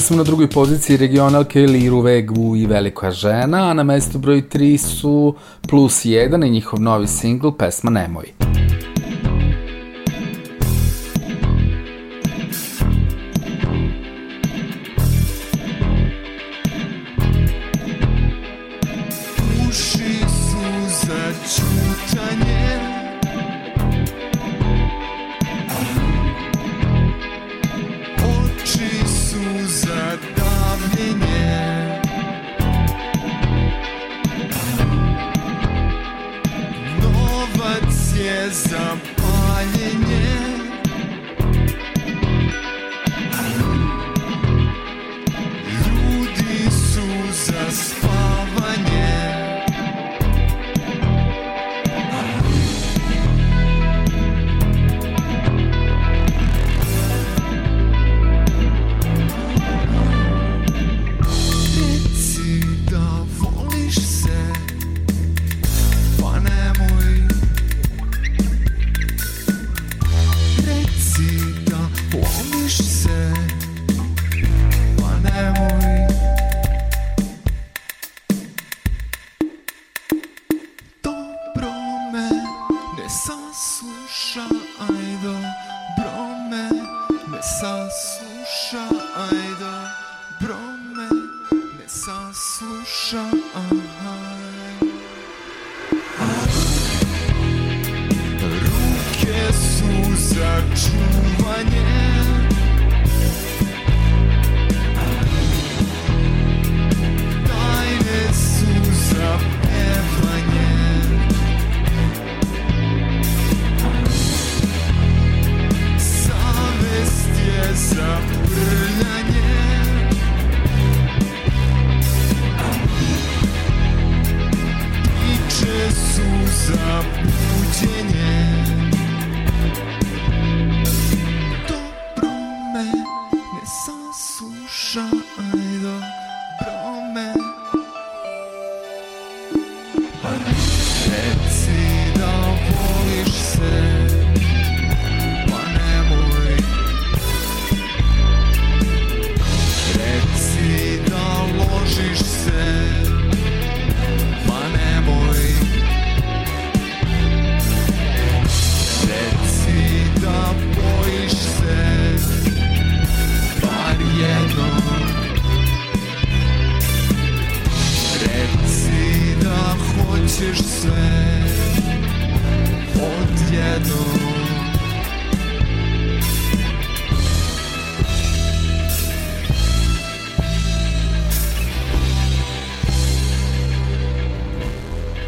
Smo na drugoj poziciji regionalke Liru Vegu i Velika žena, a na mestu broj 3 su Plus 1 i njihov novi singl pesma Nemoj.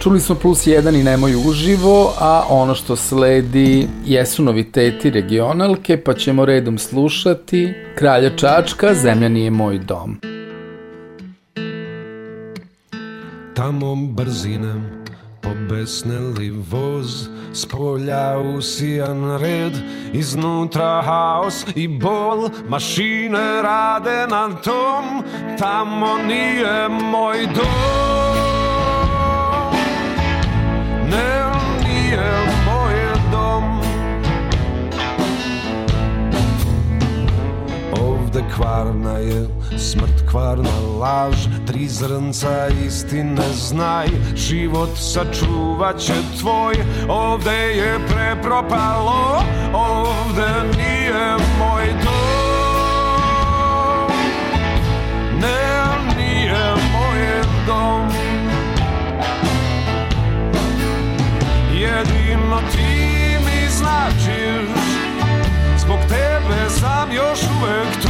Čuli smo plus 1 i nemoj uživo, a ono što sledi jesu noviteti regionalke, pa ćemo redom slušati Kralja Čačka, Zemlja nije moj dom. Tamo brzinem pobesneli voz S polja usijan red Iznutra haos i bol Mašine rade na tom Tamo nije moj dom Ne, nije moj dom Ovde kvarna je smrt kvarna laž Tri zrnca istine znaj Život sačuvat će tvoj Ovde je prepropalo Ovde nije moj dom. Ne, nije moj dom Jedino ti mi značiš. Zbog tebe sam još uvek tu.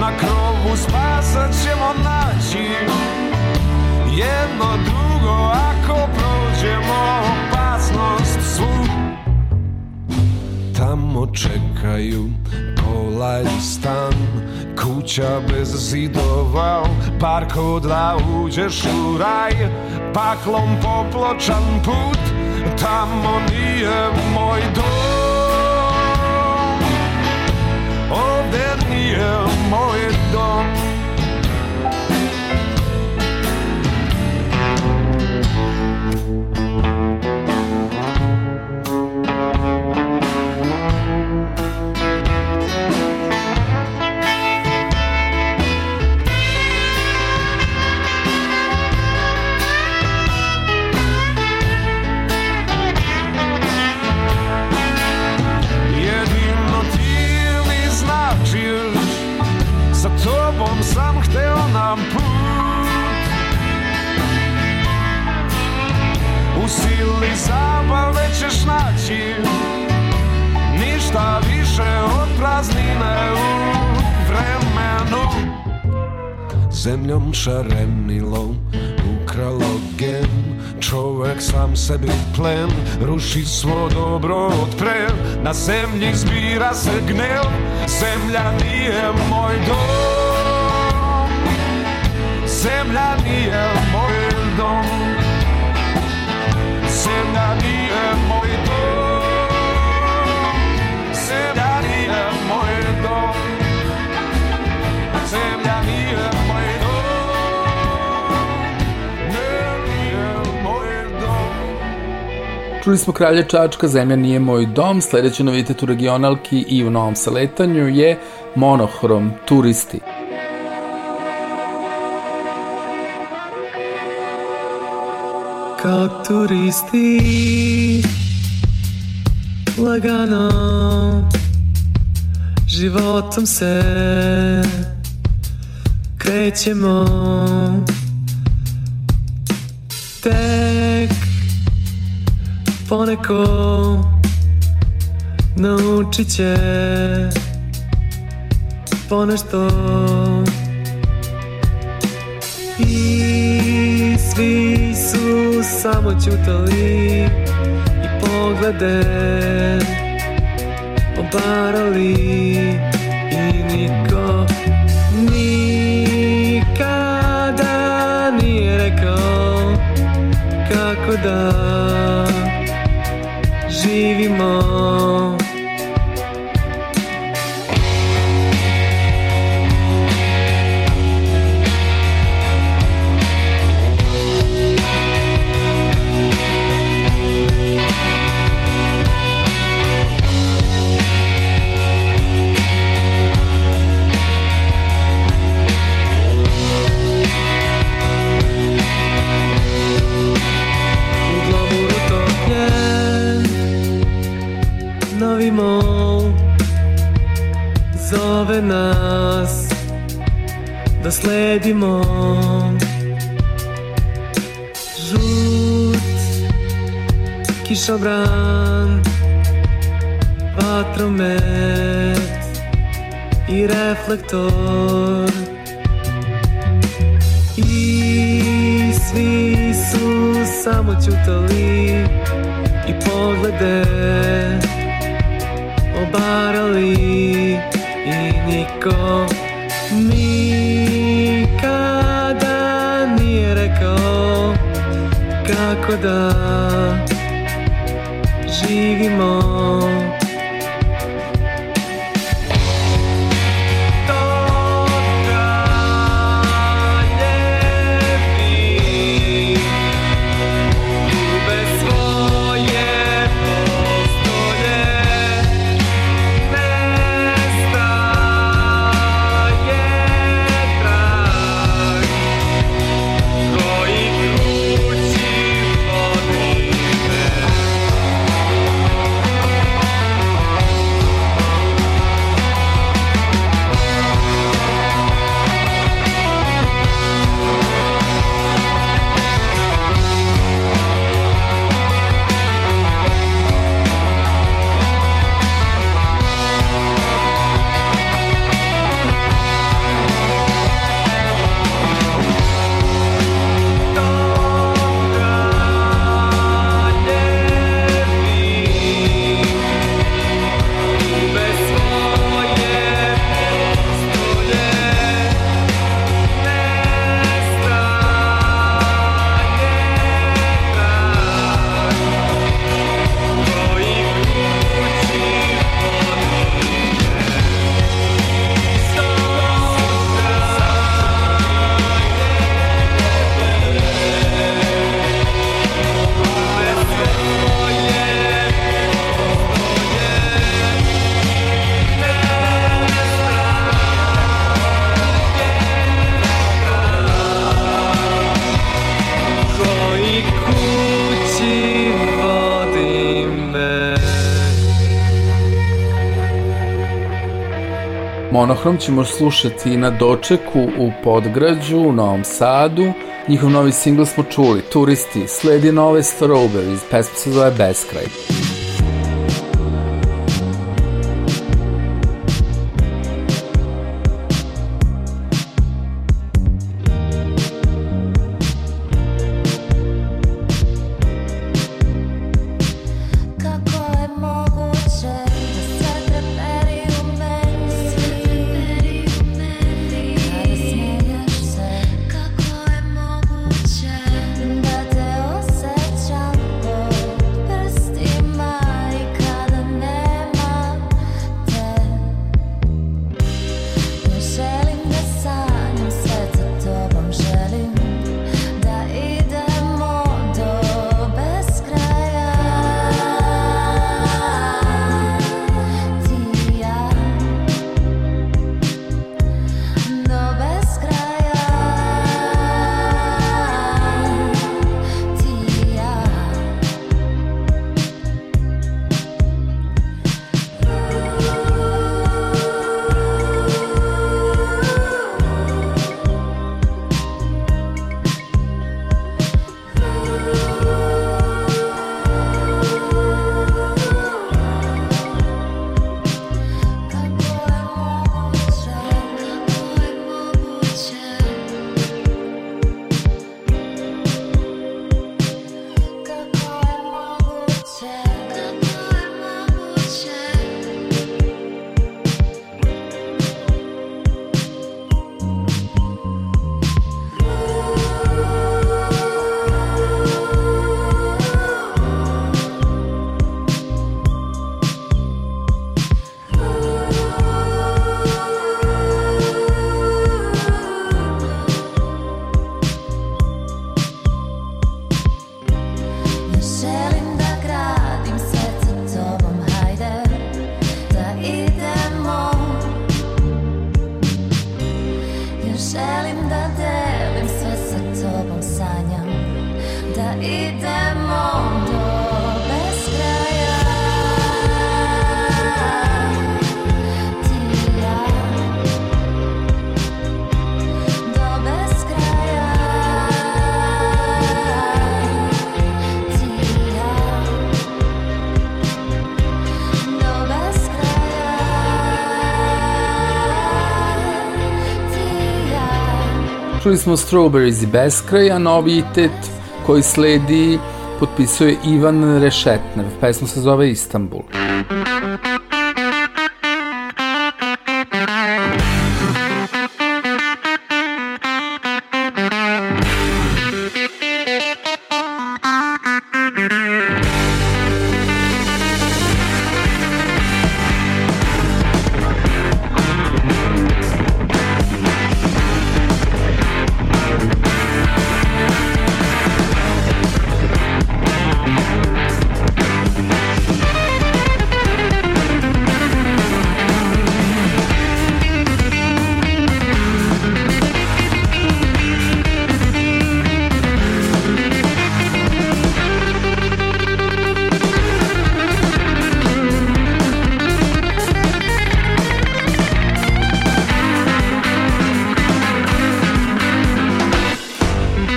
Na krovu spasa ćemo naći Jedno drugo ako prođemo opasnost svu Tamo čekaju. Kola i stan Kuća bez zidova, parko da uđeš u raj Paklom popločan put, tamo nije moj dom. Ovde nije moj dom zabave ćeš naći Ništa više od praznine u vremenu. Zemljom šarenilom ukralo gen Čovek sam sebi plen Ruši svo dobro od pre Na zemlji zbira se gnev Zemlja nije moj dom. Zemlja nije moj dom Čuli smo Kralja Čačka, Zemlja nije moj dom, sledeći novitet u regionalki i u novom saletanju je Monohrom, Turisti. Kao turisti. Lagano. Životom se Krećemo. Tek Poneko Naučit će Ponešto. I svi su samo ćutali I poglede Obarali I niko Nikada nije rekao Kako da Živimo sledimo Žut Kišobran Vatromet I reflektor. I svi su samo ćutali I poglede Obarali I niko Kako Monohrom ćemo slušati na dočeku u Podgrađu, u Novom Sadu. Njihov novi singl smo čuli, Turisti, sledi nove Strawberries, pesma se zove Beskraj. Kako Čuli smo Strawberries i Beskraj, a novitet koji sledi potpisuje Ivan Rešetnev. Pesma se zove Istanbul.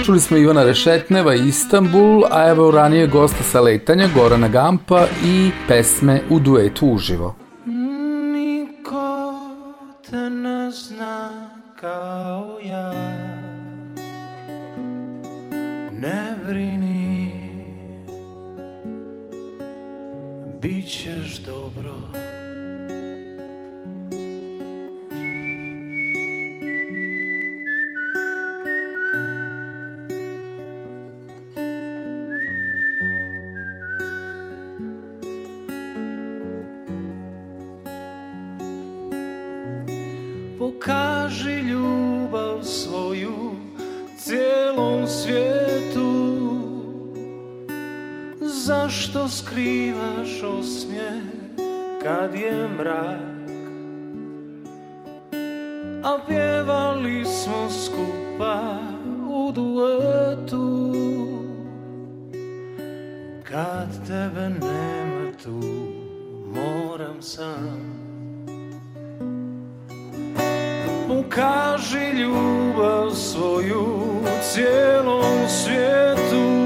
Čuli smo Ivana Rešetneva i Istanbul, a evo ranije gosta sa letanja Gorana Gampa i pesme u duetu uživo. Niko te ne zna kao ja. Ne brini. Bićeš dobro Zašto skrivaš osmijeh kad je mrak? A pjevali smo skupa u duetu. Kad tebe nema tu moram sam. Kaži ljubav svoju cijelom svijetu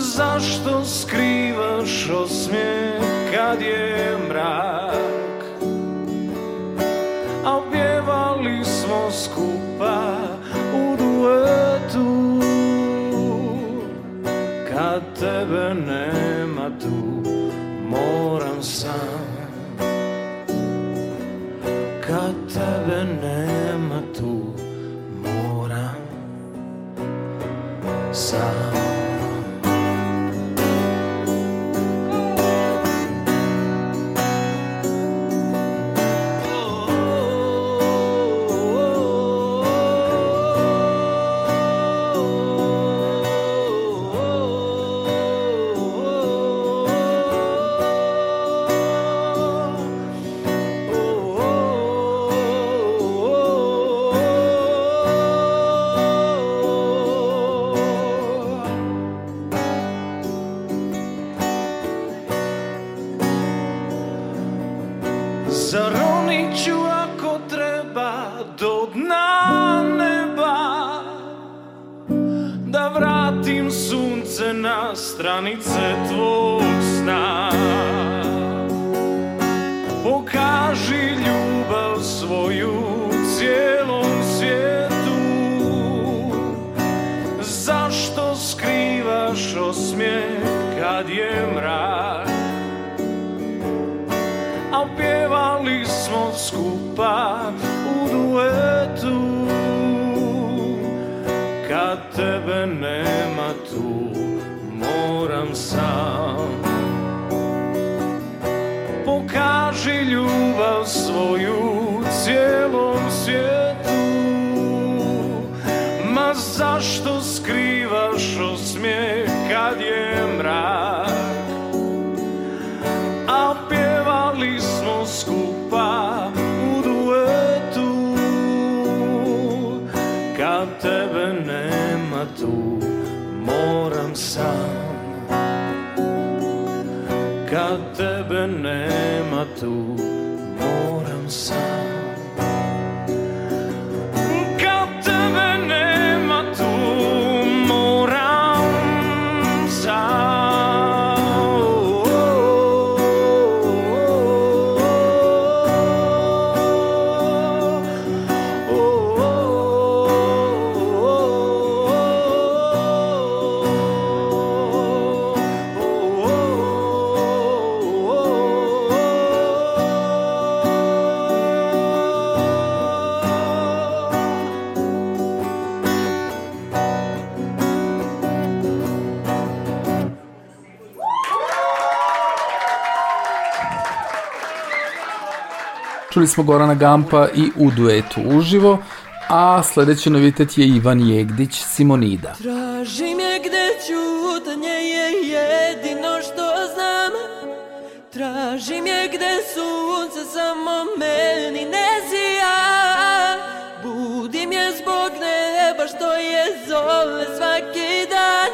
Zašto skrivaš osmijeh kad je mrak? A pjevali smo skupa u duetu. Kad tebe nema tu moram sam. Kad tebe nema tu moram sam na mrak a pjevali smo skupa u duetu. Kad tebe nema tu, moram sam Kad tebe nema tu, moram sam Čuli smo Gorana Gampa i u duetu uživo, a sledeći novitet je Ivan Jegdić Simonida. Tražim je gde ćutanje je jedino što znam. Tražim je gde sunce samo meni ne zija. Budim je zbog neba što je zove svaki dan.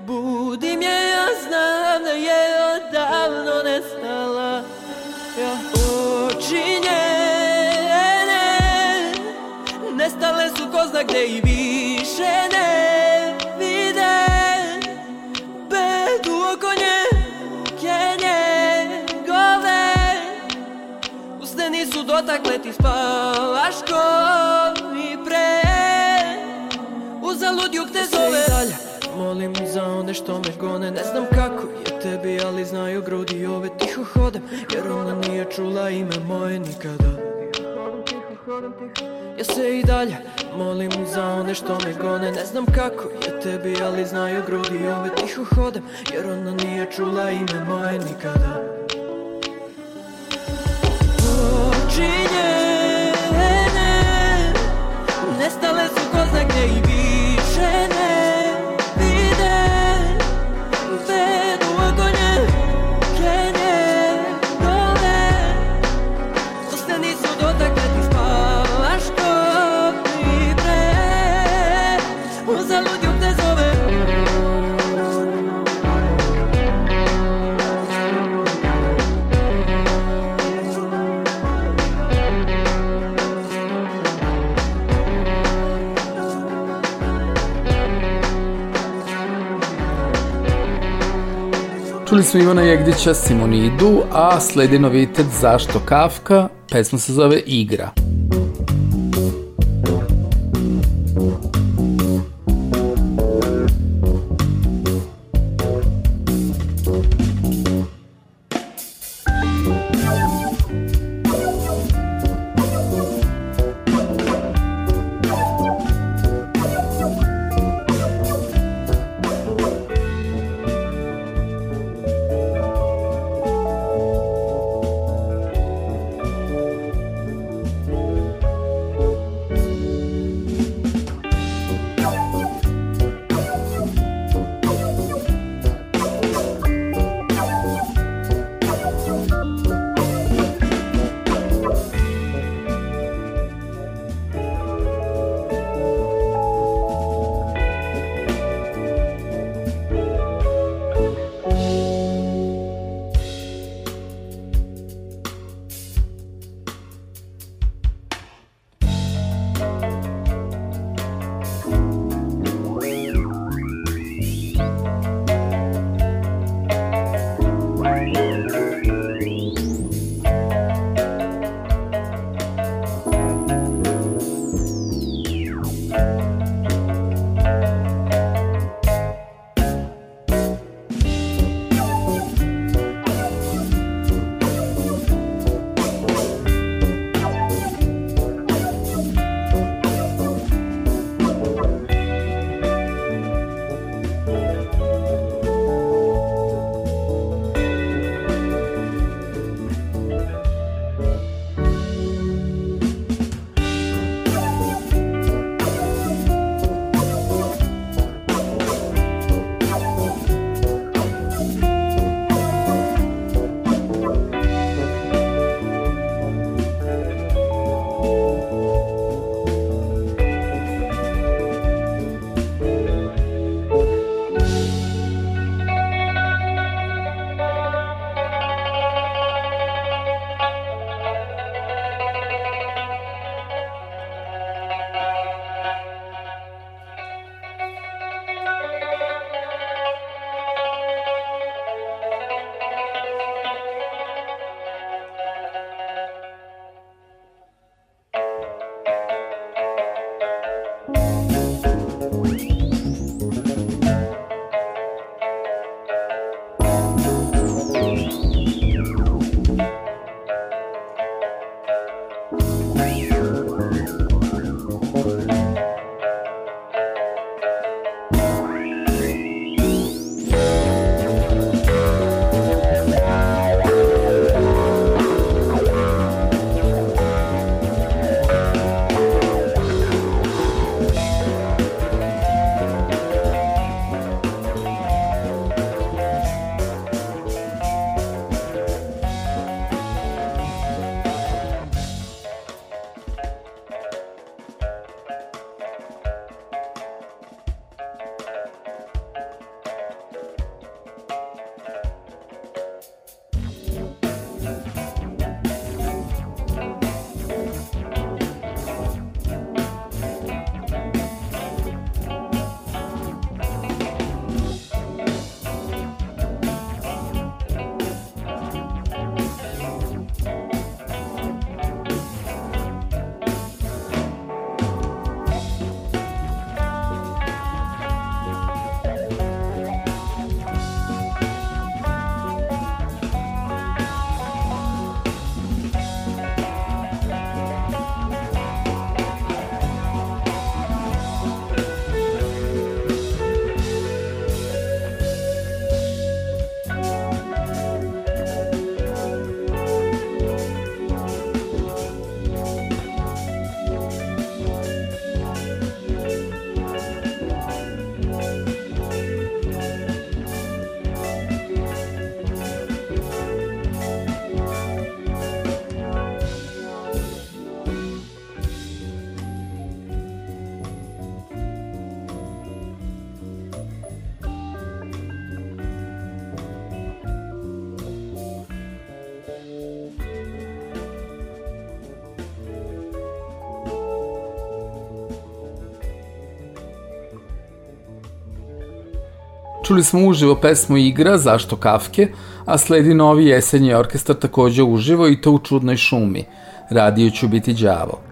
Budim je, ja znam da je gde i više ne vide Bedu oko nje, njegove Usne nisu dotakle ti spavaš ko i pre Uzalud jug te zove? dalje Molim za one što me gone. Ne znam kako je tebi ali znaju grudi ove. Tiho hodam jer ona nije čula ime moje nikada Ja se i dalje molim za one što me gone. Ne znam kako je tebi ali znaju grudi ove. Tiho hodam jer ona nije čula ime moje nikada. Oči njene Nestale su ko zna gde i više ne Čuli smo Ivana Jegdića Simonidu, a sledi novitet Zašto Kafka, pesma se zove Igra. Čuli smo uživo pesmu Igra, zašto Kafke, a sledi novi jesenji orkestar takođe uživo i to u čudnoj šumi. Radio ću biti đavo.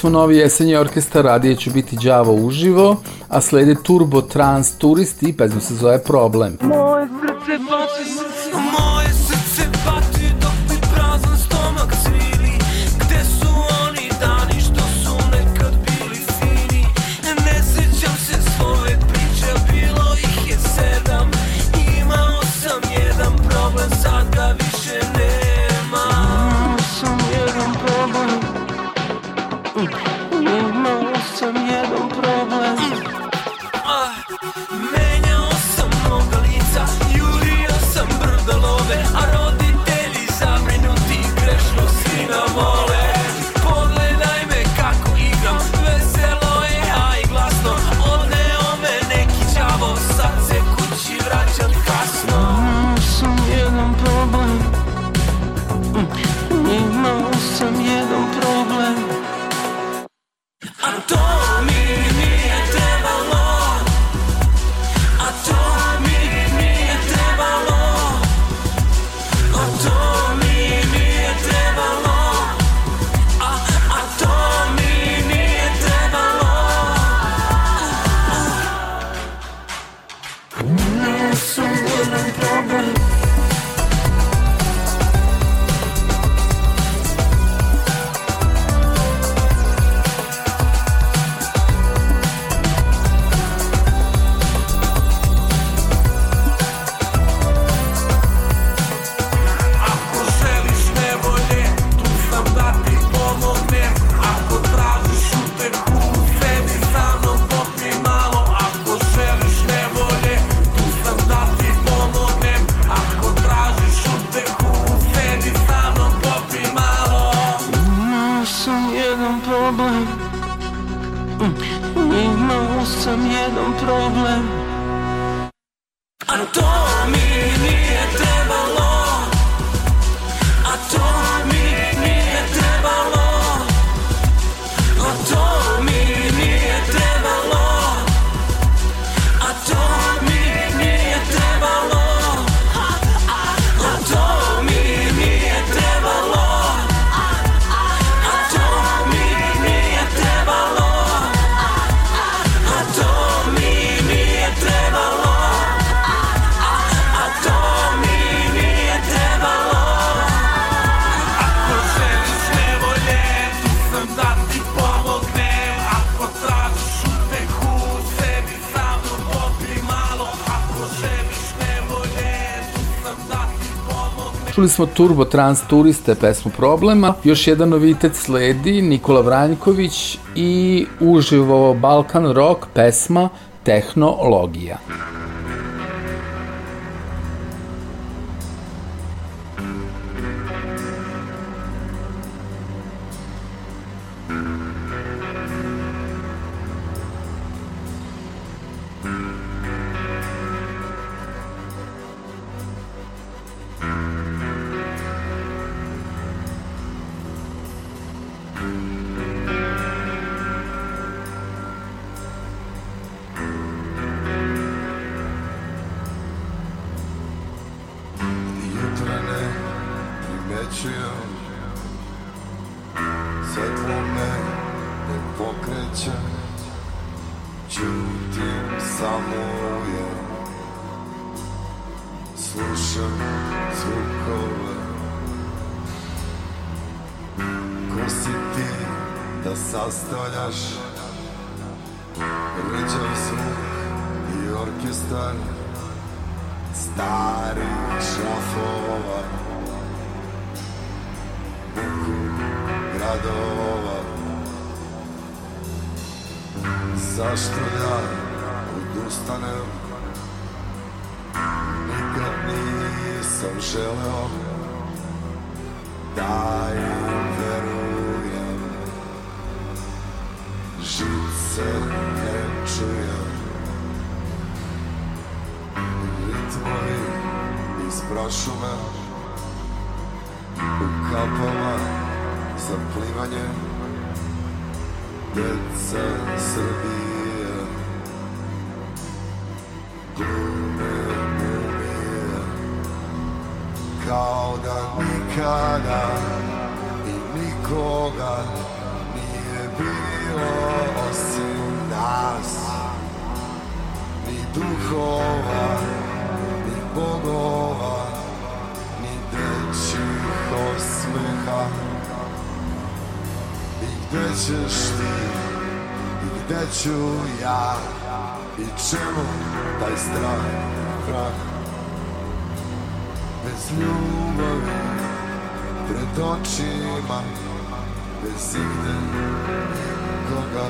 smo novi jesenji orkestar Radije ću biti đavo uživo, a slede Turbo Trans Turist i pesma se zove Problem. Moj Slušali smo Turbo Trans Turiste pesmu Problema. Još jedan novitet sledi, Nikola Vranjković i uživo Balkan Rock pesma Tehnologija. starih šrafova Buku gradova. Zašto ja odustanem? Nikad nisam želeo Da im verujem. Žice ne čujem. tvoji iz prašume U kapama za plivanje. Deca Srbije. gde ćeš ti i gde ću ja i čemu taj strah prah bez ljubavi pred očima bez igde koga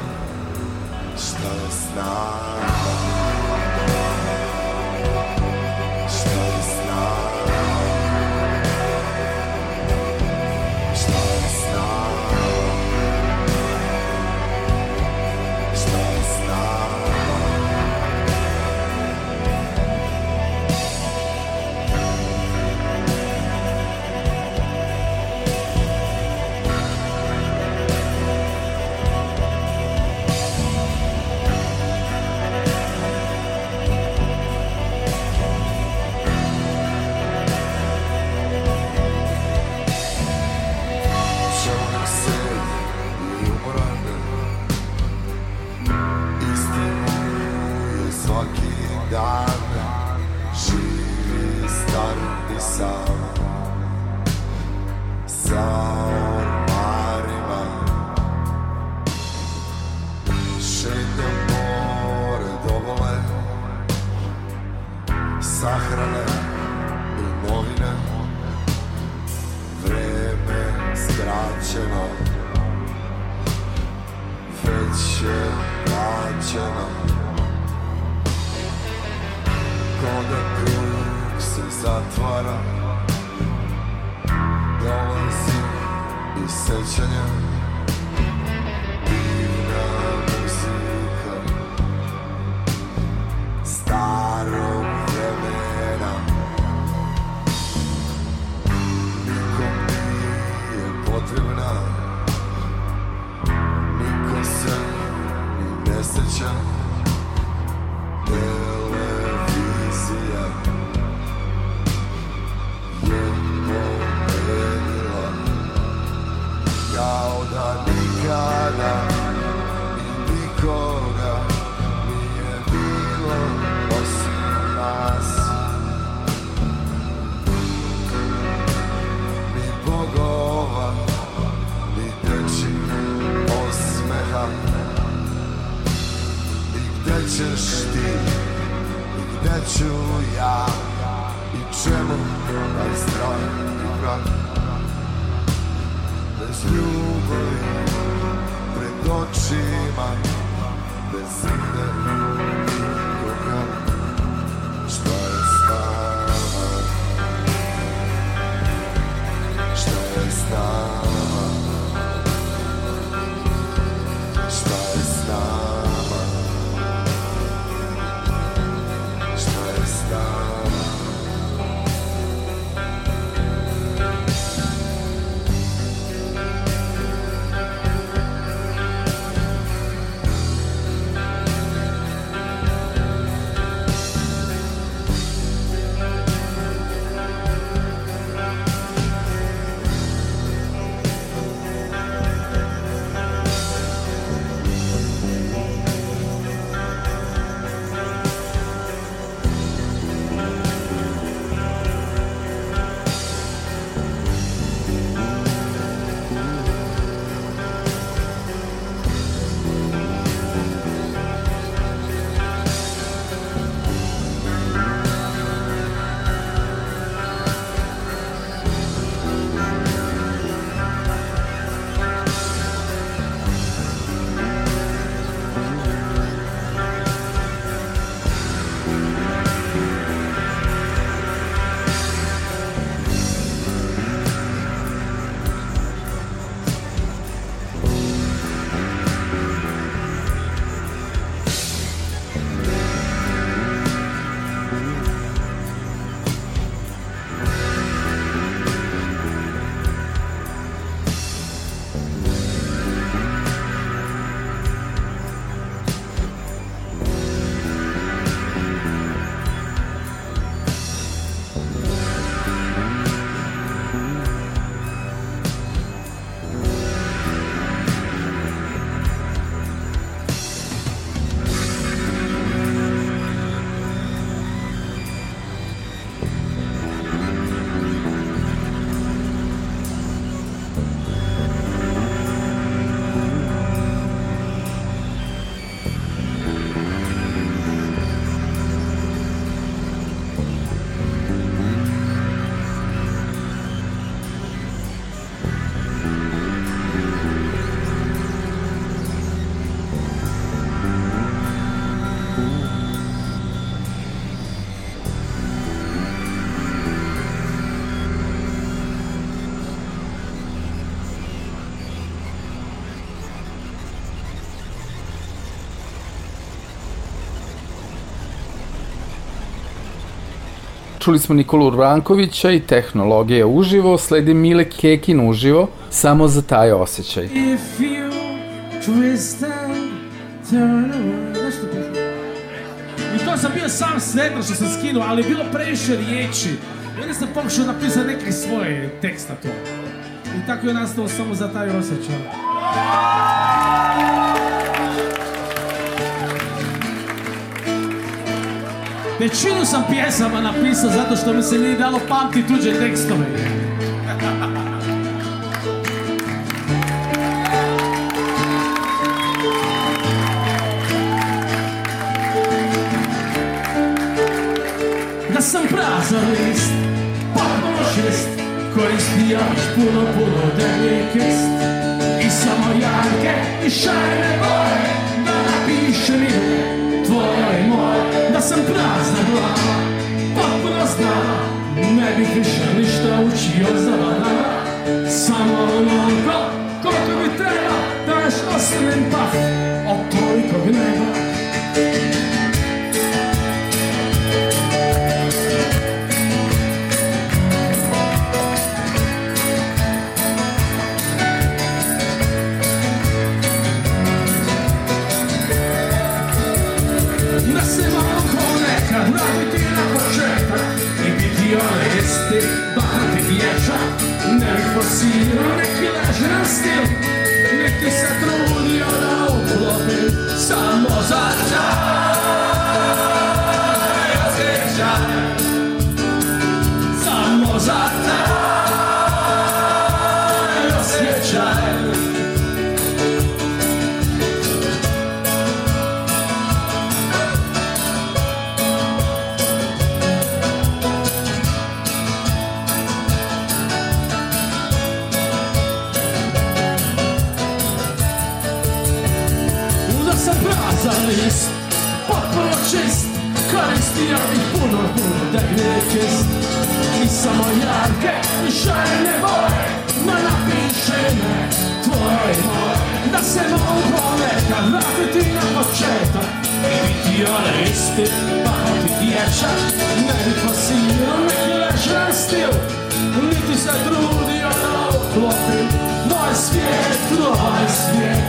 šta da je snaga čemu taj strah i prah Bez ljubavi pred očima Bez ide nikoga Šta je s Šta je s Čuli smo Nikolu Urbankovića i tehnologija uživo, sledi Mile Kekin uživo, samo za taj osjećaj. If you twist and turn piše? I to sam bio sam sretan što sam skinuo, ali bilo previše riječi. I onda sam pokušao napisati neke svoje teksta to. I tako je nastao samo za taj osjećaj. Većinu sam pjesama napisao zato što mi se nije dalo pamti tuđe tekstove. Da sam prazan list, potpuno šest, koristio još puno, puno dnevni krst. I samo jarke i šajne boje, da napišem ime tvoje i moje. Da sam prazna glava, potpuno zdrava, ne bih više ništa učio za vama. Samo onoliko koliko mi treba, da još ostanem paf od tolikog neba. Bih forsirao neki ležeran stil Niti se trudio da uklopim Samo za I biti onaj isti, pamati dječak Ne bi fasirao neki lešan stil Niti se trudio da uklopim Moj svijet, tvoj svijet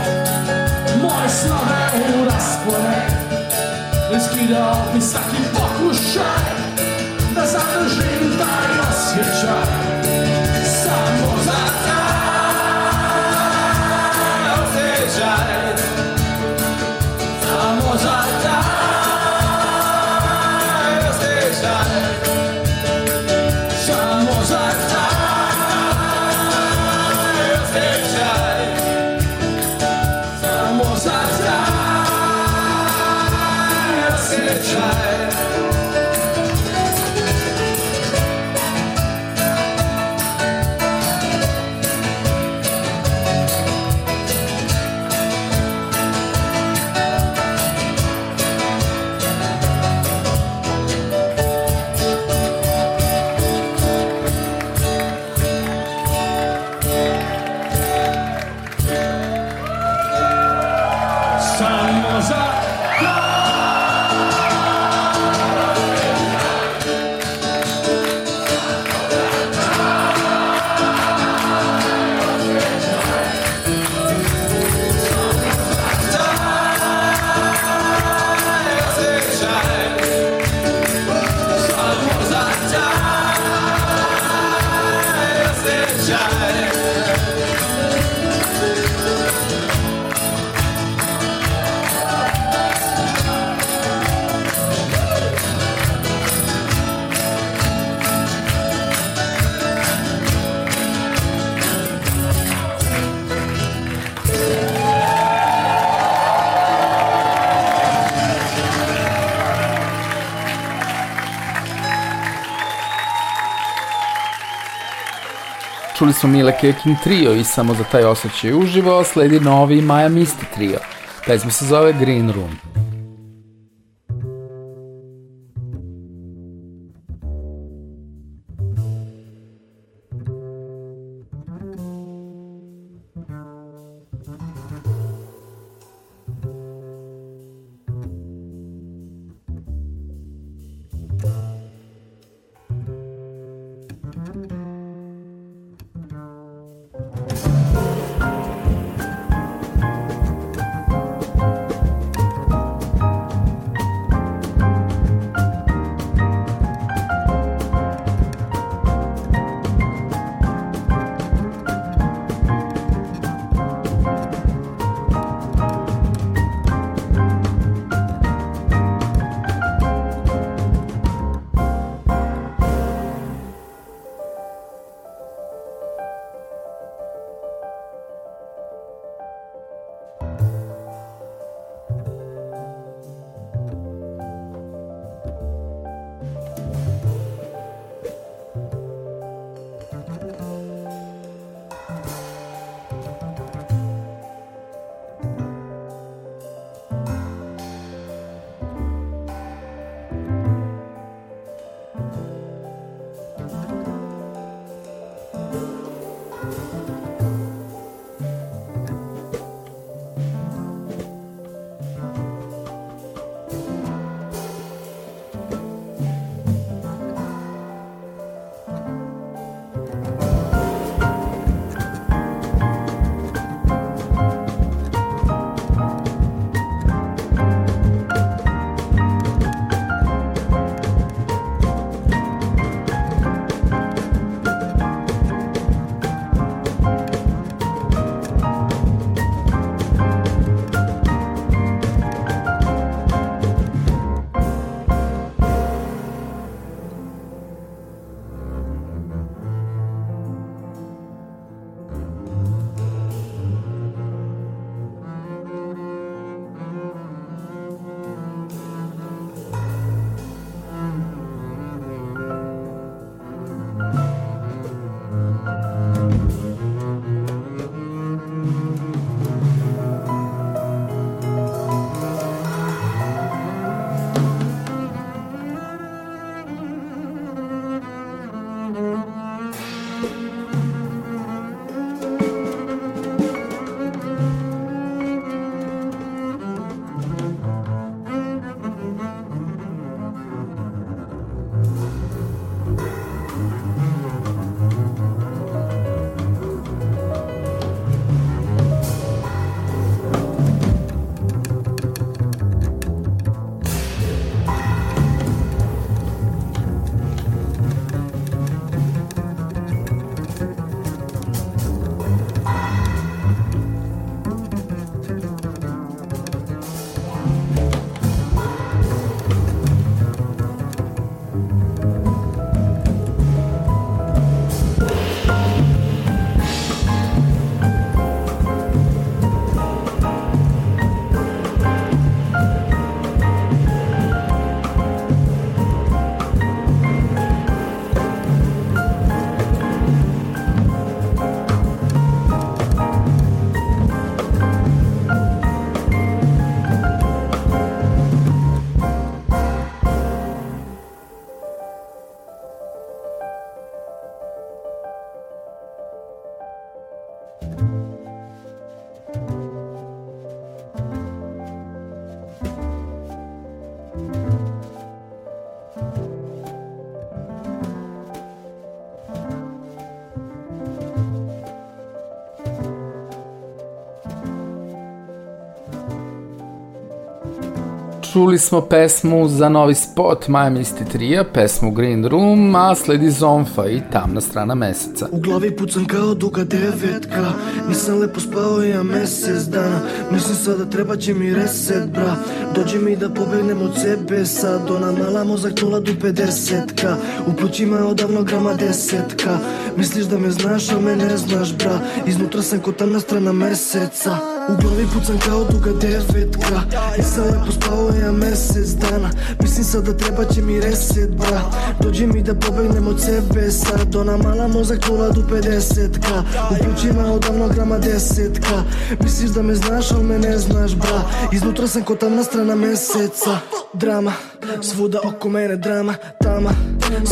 Moje snove u raspored Iskidao bi Čuli smo Mila Kekin trio i samo za taj osjećaj uživo sledi novi Maja Misti trio. Pesma se zove Green Room. Čuli smo pesmu za novi spot Maja Misti Trija, pesmu Green Room, a sledi Zonfa i Tamna strana meseca. U glavi pucam kao duga devetka Nisam lepo spao ja mesec dana. Mislim sada treba će mi reset bra. Dođi mi da pobegnem od sebe Sad ona mala mozak nula do 50ka U plućima je odavno grama desetka. Misliš da me znaš, a me ne znaš bra. Iznutra sam ko tamna strana meseca U glavi pucam kao duga devetka. Nisam lepo spao ja mesec dana. Mislim sad da treba će mi reset bra. Dođi mi da pobegnem od sebe Sad. Ona mala mozak nula do 50ka U plućima odavno grama desetka. Misliš da me znaš, al me ne znaš bra. Iznutra sam ko tamna strana meseca. Drama, svuda oko mene drama Tama,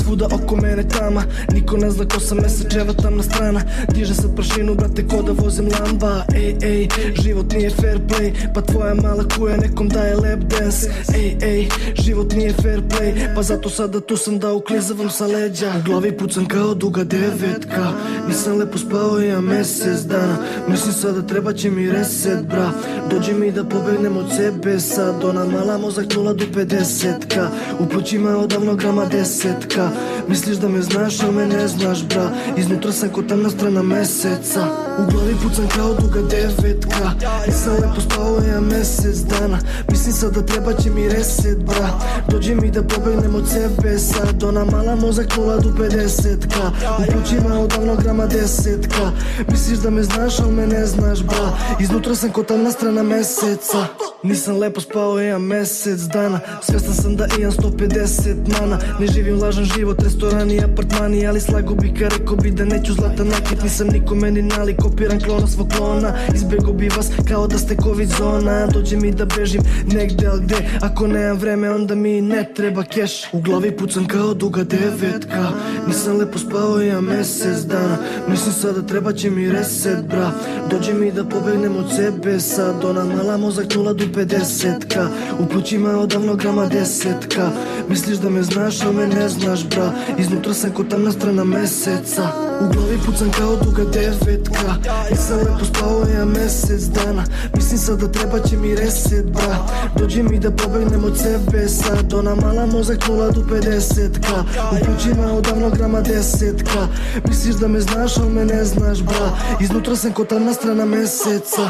svuda oko mene tama. Niko ne zna ko sam mesečeva tamna strana. Diže sad prašinu, brate, ko da vozim lamba. Ej, ej, život nije fair play Pa tvoja mala kuja nekom daje lap dance. Ej, ej, život nije fair play Pa zato sada tu sam da uklizavam sa leđa. U glavi pucam kao duga devetka Nisam lepo spao ja mesec dana. Mislim sada treba će mi reset bra. Dođi mi da pobegnem od sebe Sad. Ona mala mozak nula do 50ka U plućima odavno grama desetka. Misliš da me znaš, a me ne znaš bra. Iznutra sam ko tamna strana meseca. U glavi pucam kao duga devetka Nisam lepo spao ja mesec dana. Mislim sad da treba će mi reset bra. Dođi mi da pobegnem od sebe Sad. Ona mala mozak nula do 50ka U plućima je odavno grama desetka Misliš da me znaš, al me ne znaš bra. Iznutra sam ko tamna strana meseca. Nisam lepo spao ja mesec dana. Svestan sam da imam 150 mana. Ne živim lažan život, restorani i apartmani Ali slago bi ka rekao bi da neću zlata nakit Nisam nikome ni nalik, kopiram klona svog klona. Izbego bi vas kao da ste covid zona. Dođe mi da bežim negde, al gde? Ako nemam vreme onda mi ne treba keš. U glavi pucam kao duga devetka. Nisam lepo spao ja mesec dana. Mislim sada treba će mi reset bra. Dođe mi da pobegnem od sebe. Sad ona mala mozak nula do 50ka U plućima odavno grama desetka. Misliš da me znaš, a me ne znaš bra. Iznutra sam ko tamna strana meseca. U glavi pucam kao duga devetka. Nisam lepo spao ja mesec dana. Mislim sad da treba će mi reset bra. Dođi mi da pobegnem od sebe Sad. Ona mala mozak nula do 50ka U plućima je odavno grama desetka. Misliš da me znaš, al me ne znaš bra. Iznutra sam ko tamna strana meseca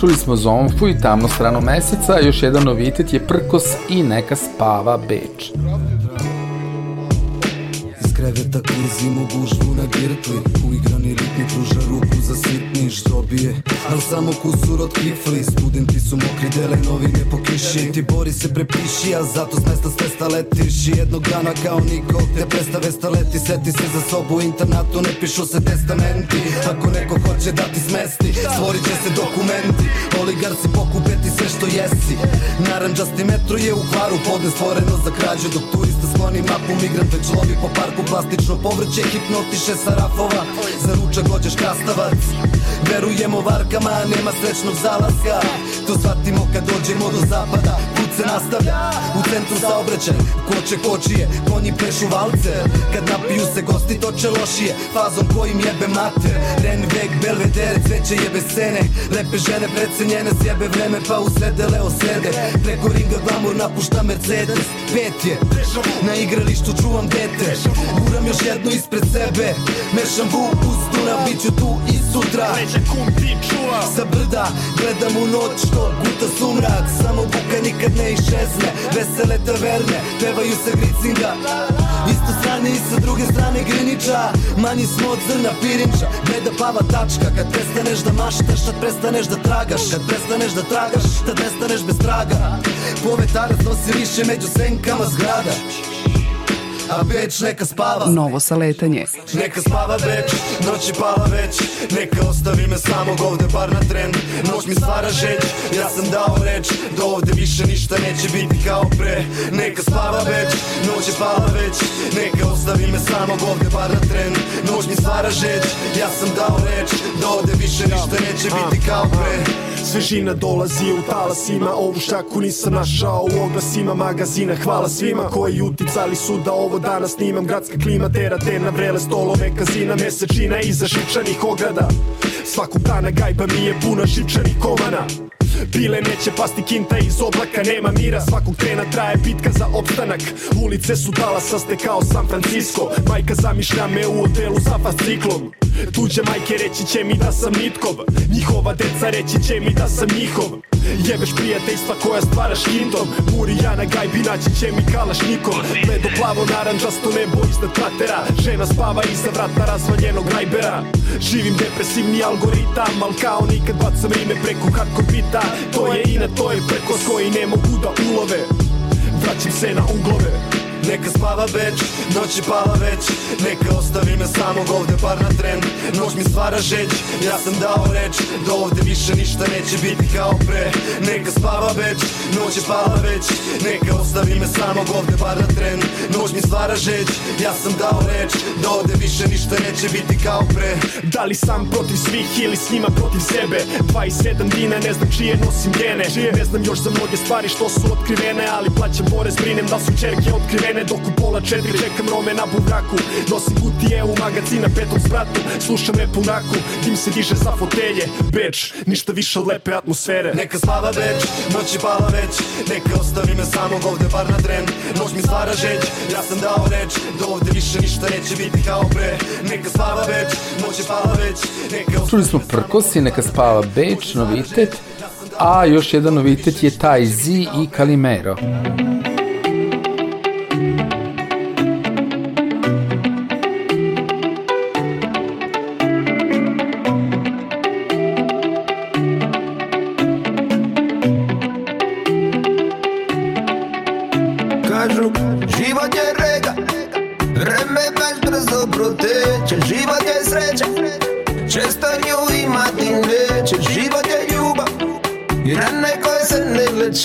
Čuli smo Zonfu i tamnu stranu meseca, još jedan novitet je Prkos i Neka spava Beč. Kreveta kurzimo gužvu na girtli Uigrani ritmi pruža ruku za sitni ždobije Al samo kusur od kifli Studenti su mokri, dele novine po kiši. Ti bori se prepiši, a zato s mesta s testa letiš. I jednog dana kao niko te predstave staleti Seti se za sobu u internatu, ne pišu se testamenti. Ako neko hoće da ti smesti, stvorit će se dokumenti. Oligar si pokupeti sve što jesi. Naranđasti metro je u kvaru, podne stvoreno za krađu Dok turista skloni mapu, migrant već lovi po parku Plastično povrće hipnotiše sa rafova Za ručak hoćeš krastavac Verujemo varkama, nema srećnog zalaska. To shvatimo kad dođemo do zapada se nastavlja, u centru saobraćaj Koče kočije, konji plešu valce. Kad napiju se gosti toče lošije. Fazom kojim jebe mater Renvek, belvedere, cveće jebe scene. Lepe žene precenjene sjebe vreme Pa usedele osede Preko ringa glamur napušta Mercedes. Pet je, na igralištu čuvam dete. Guram još jednu ispred sebe. Mešam vuk uz Dunav, bit ću tu i sutra. Sa brda gledam u noć što guta sumrak. Samo buka nikad ne išezne Vesele taverne, pevaju sa gricinga. Isto strane i sa druge strane Griniča Manji smo od zrna pirinča. Gleda pava tačka Kad prestaneš da maštaš, kad prestaneš da tragaš. Kad prestaneš da tragaš, tad nestaneš bez traga. Povetarac nosi više među senkama zgrada a Beč neka spava. Novo saletanje. Neka spava Beč, noć je pala već. Neka ostavi me samog ovde bar na tren. Noć mi stvara žeć, ja sam dao reč. Da ovde više ništa neće biti kao pre. Neka spava Beč, noć je pala već. Neka ostavi me samog ovde bar na tren. Noć mi stvara žeć, ja sam dao reč. Da ovde više ništa neće biti kao pre. Svežina dolazi u talasima. Ovu šaku nisam našao u oglasima magazina. Hvala svima koji uticali su da ovo danas snimam Gradska klima tera te na vrele stolove kazina Mesečina iza šipčanih ograda. Svakog dana gajba mi je puna šipčanih komana Pile neće pasti kinta iz oblaka, nema mira Svakog trena traje bitka za opstanak. Ulice su talasaste kao San Francisco Majka zamišlja me u hotelu sa fasciklom Tuđe majke reći će mi da sam nitkov Njihova deca reći će mi da sam njihov. Jebeš prijateljstva koja stvaraš hintom Murijana gajbi naći će mi kalašnikom Bledo plavo naranđasto nebo iznad kratera Žena spava iza vrata razvaljenog rajbera Živim depresivni algoritam Al kao nikad bacam rime preko hardcore bita To je ina, to je prkos koji ne mogu da ulove. Vraćam se na uglove Neka spava Beč, noć je pala već. Neka ostavi me samog ovde bar na tren. Noć mi stvara žeć, ja sam dao reč. Da ovde više ništa neće biti kao pre. Neka spava Beč, noć je pala već. Neka ostavi me samog ovde bar na tren. Noć mi stvara žeć, ja sam dao reč. Da ovde više ništa neće biti kao pre. Da li sam protiv svih ili s njima protiv sebe? 27 dina ne znam čije nosim gene. Ne znam još za mnoge stvari što su otkrivene Ali plaćam porez, brinem da su čerke otkrivene Dok u pola četiri čekam rome na buvraku Nosim kutije u magazina petom spratu Slušam rap u raku, dim se diže sa fotelje Beč, ništa više od lepe atmosfere. Neka spava Beč, noć je pala već Neka ostavi me samog ovde bar na tren Noć mi stvara žeć, ja sam dao reč Da ovde više ništa neće biti kao pre. Neka spava Beč, noć je pala već Neka Čuli smo Prkos i neka spava Beč, novitet, a još jedan novitet je Taj Z i Kalimero. Kažu,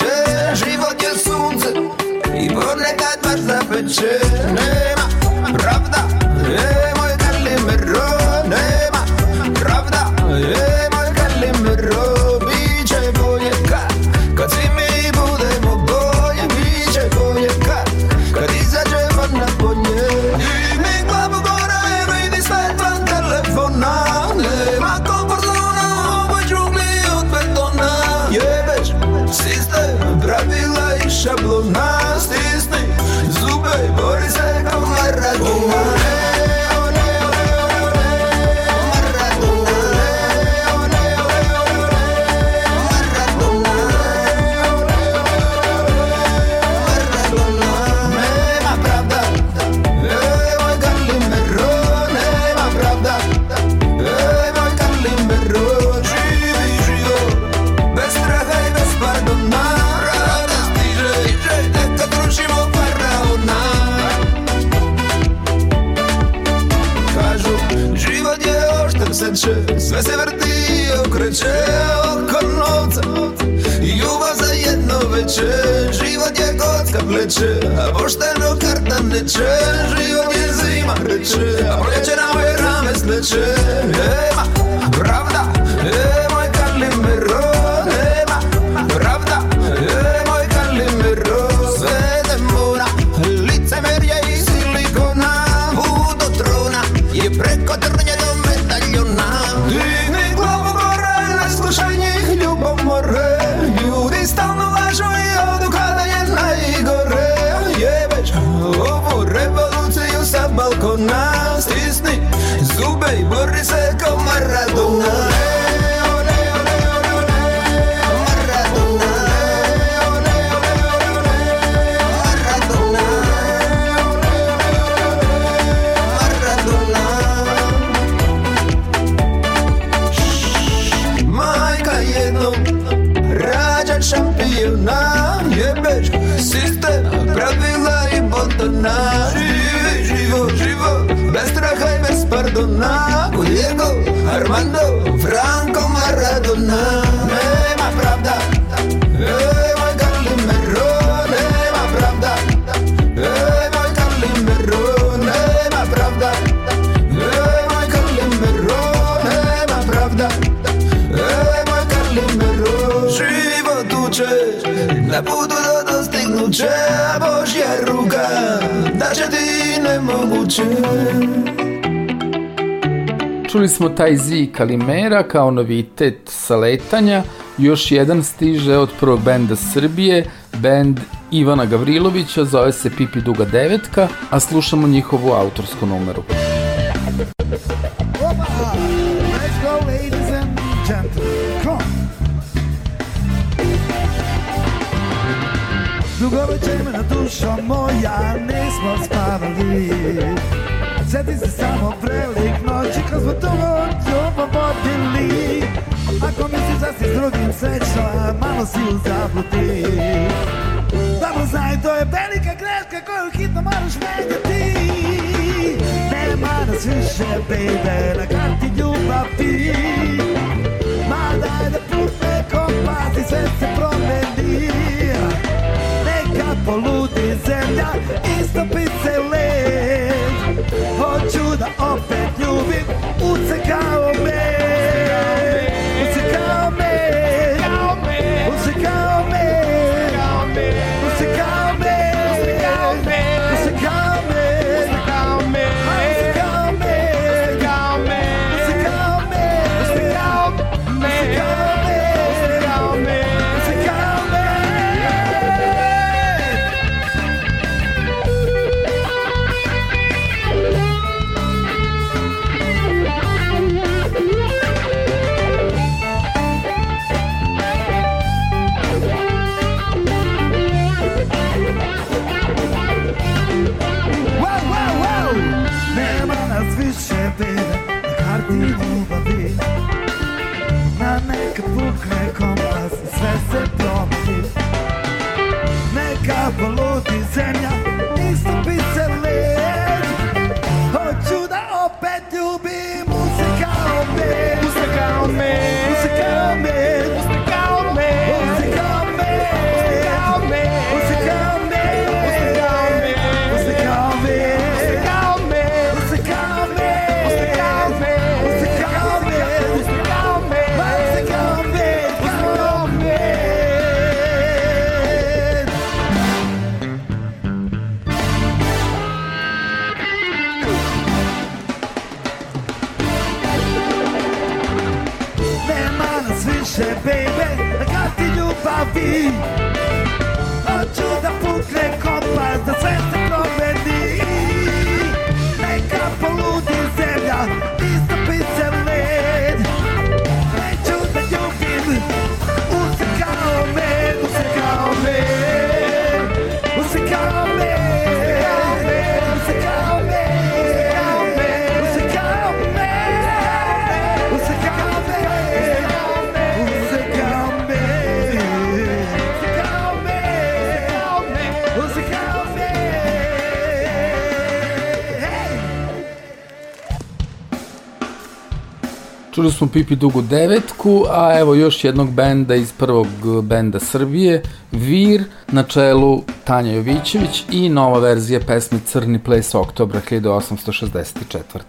ne leče Život je sunce I ponekad baš zapeče Nema pravda Čuli smo taj zi Kalimera kao novitet sa letanja, još jedan stiže od prvog benda Srbije, bend Ivana Gavrilovića, zove se Pipi Duga Devetka, a slušamo njihovu autorsku numeru. Opa! Let's go, ladies and gentlemen. Come on. Dugo večerna dušo moja, nismo spavali Sjeti se samo prelik noći kad smo dugo ljubav vodili. Ako misliš da si s drugim srećna, malo si u zabludi. Dobro znaj, to je velika greška koju hitno moraš menjati. Nema nas više, baby, na karti ljubavi. Ma daj da pukne kompas i sve se promeni. Neka poludi zemlja, istopi se led Hoću da opet ljubim, ucekao me Yeah. Čuli smo Pipi Dugu Devetku, a evo još jednog benda iz prvog benda Srbije, Vir, na čelu Tanja Jovićević i nova verzija pesme Crni ples oktobra 1864.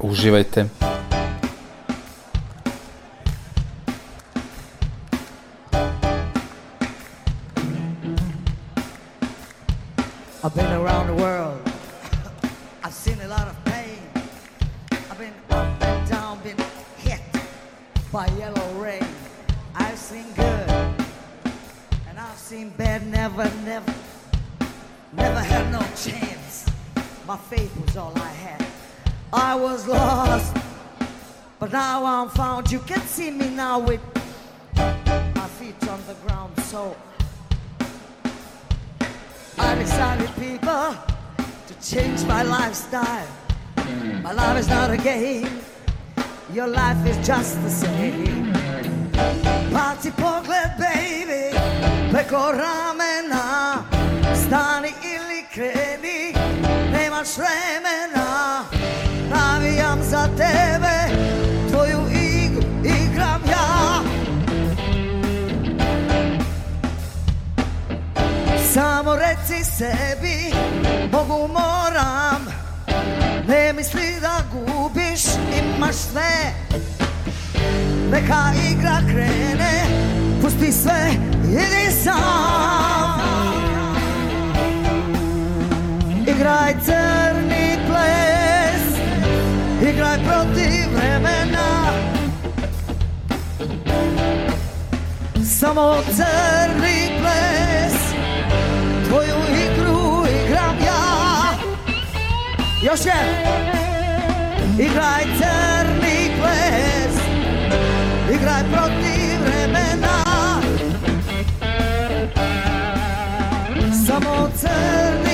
Uživajte. My faith was all I had. I was lost, but now I'm found. You can see me now with my feet on the ground. So I decided, people, to change my lifestyle. My life is not a game. Your life is just the same. Baci pogled, baby, preko ramena, stani. Imaš vremena Navijam za tebe Tvoju igru igram ja. Samo reci sebi Mogu moram Ne misli da gubiš Imaš sve. Neka igra krene Pusti sve Idi sam Igraj crni ples Igraj protiv vremena. Samo crni ples Tvoju igru igram ja. Još je Igraj crni ples Igraj protiv vremena. Samo crni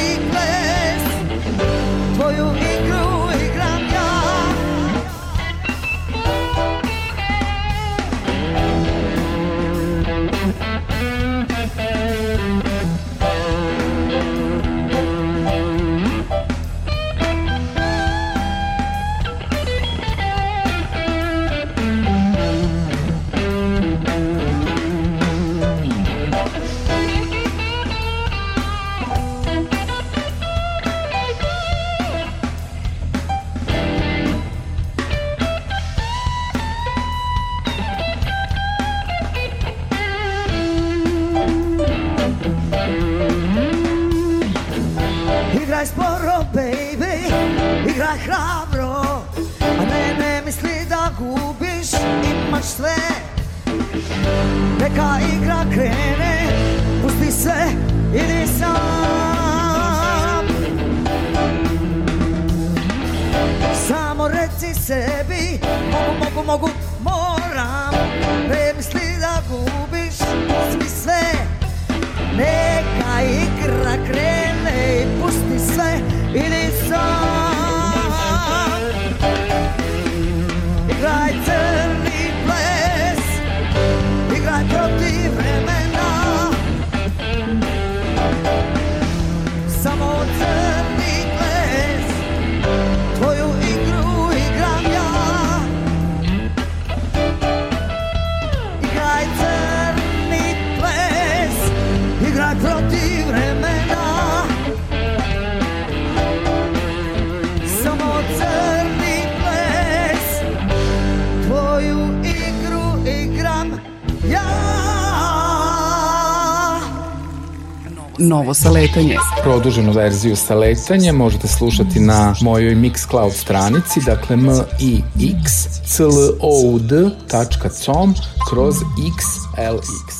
Neka igra krene, pusti sve, idi sam. Samo reci sebi, mogu, mogu, mogu, moram. Ne misli da gubiš, pusti sve. Neka igra krene pusti sve Idi sam Novo saletanje. Produženu verziju sa letanjem možete slušati na mojoj Mixcloud stranici, dakle m i x c l o u d.com kroz xlx.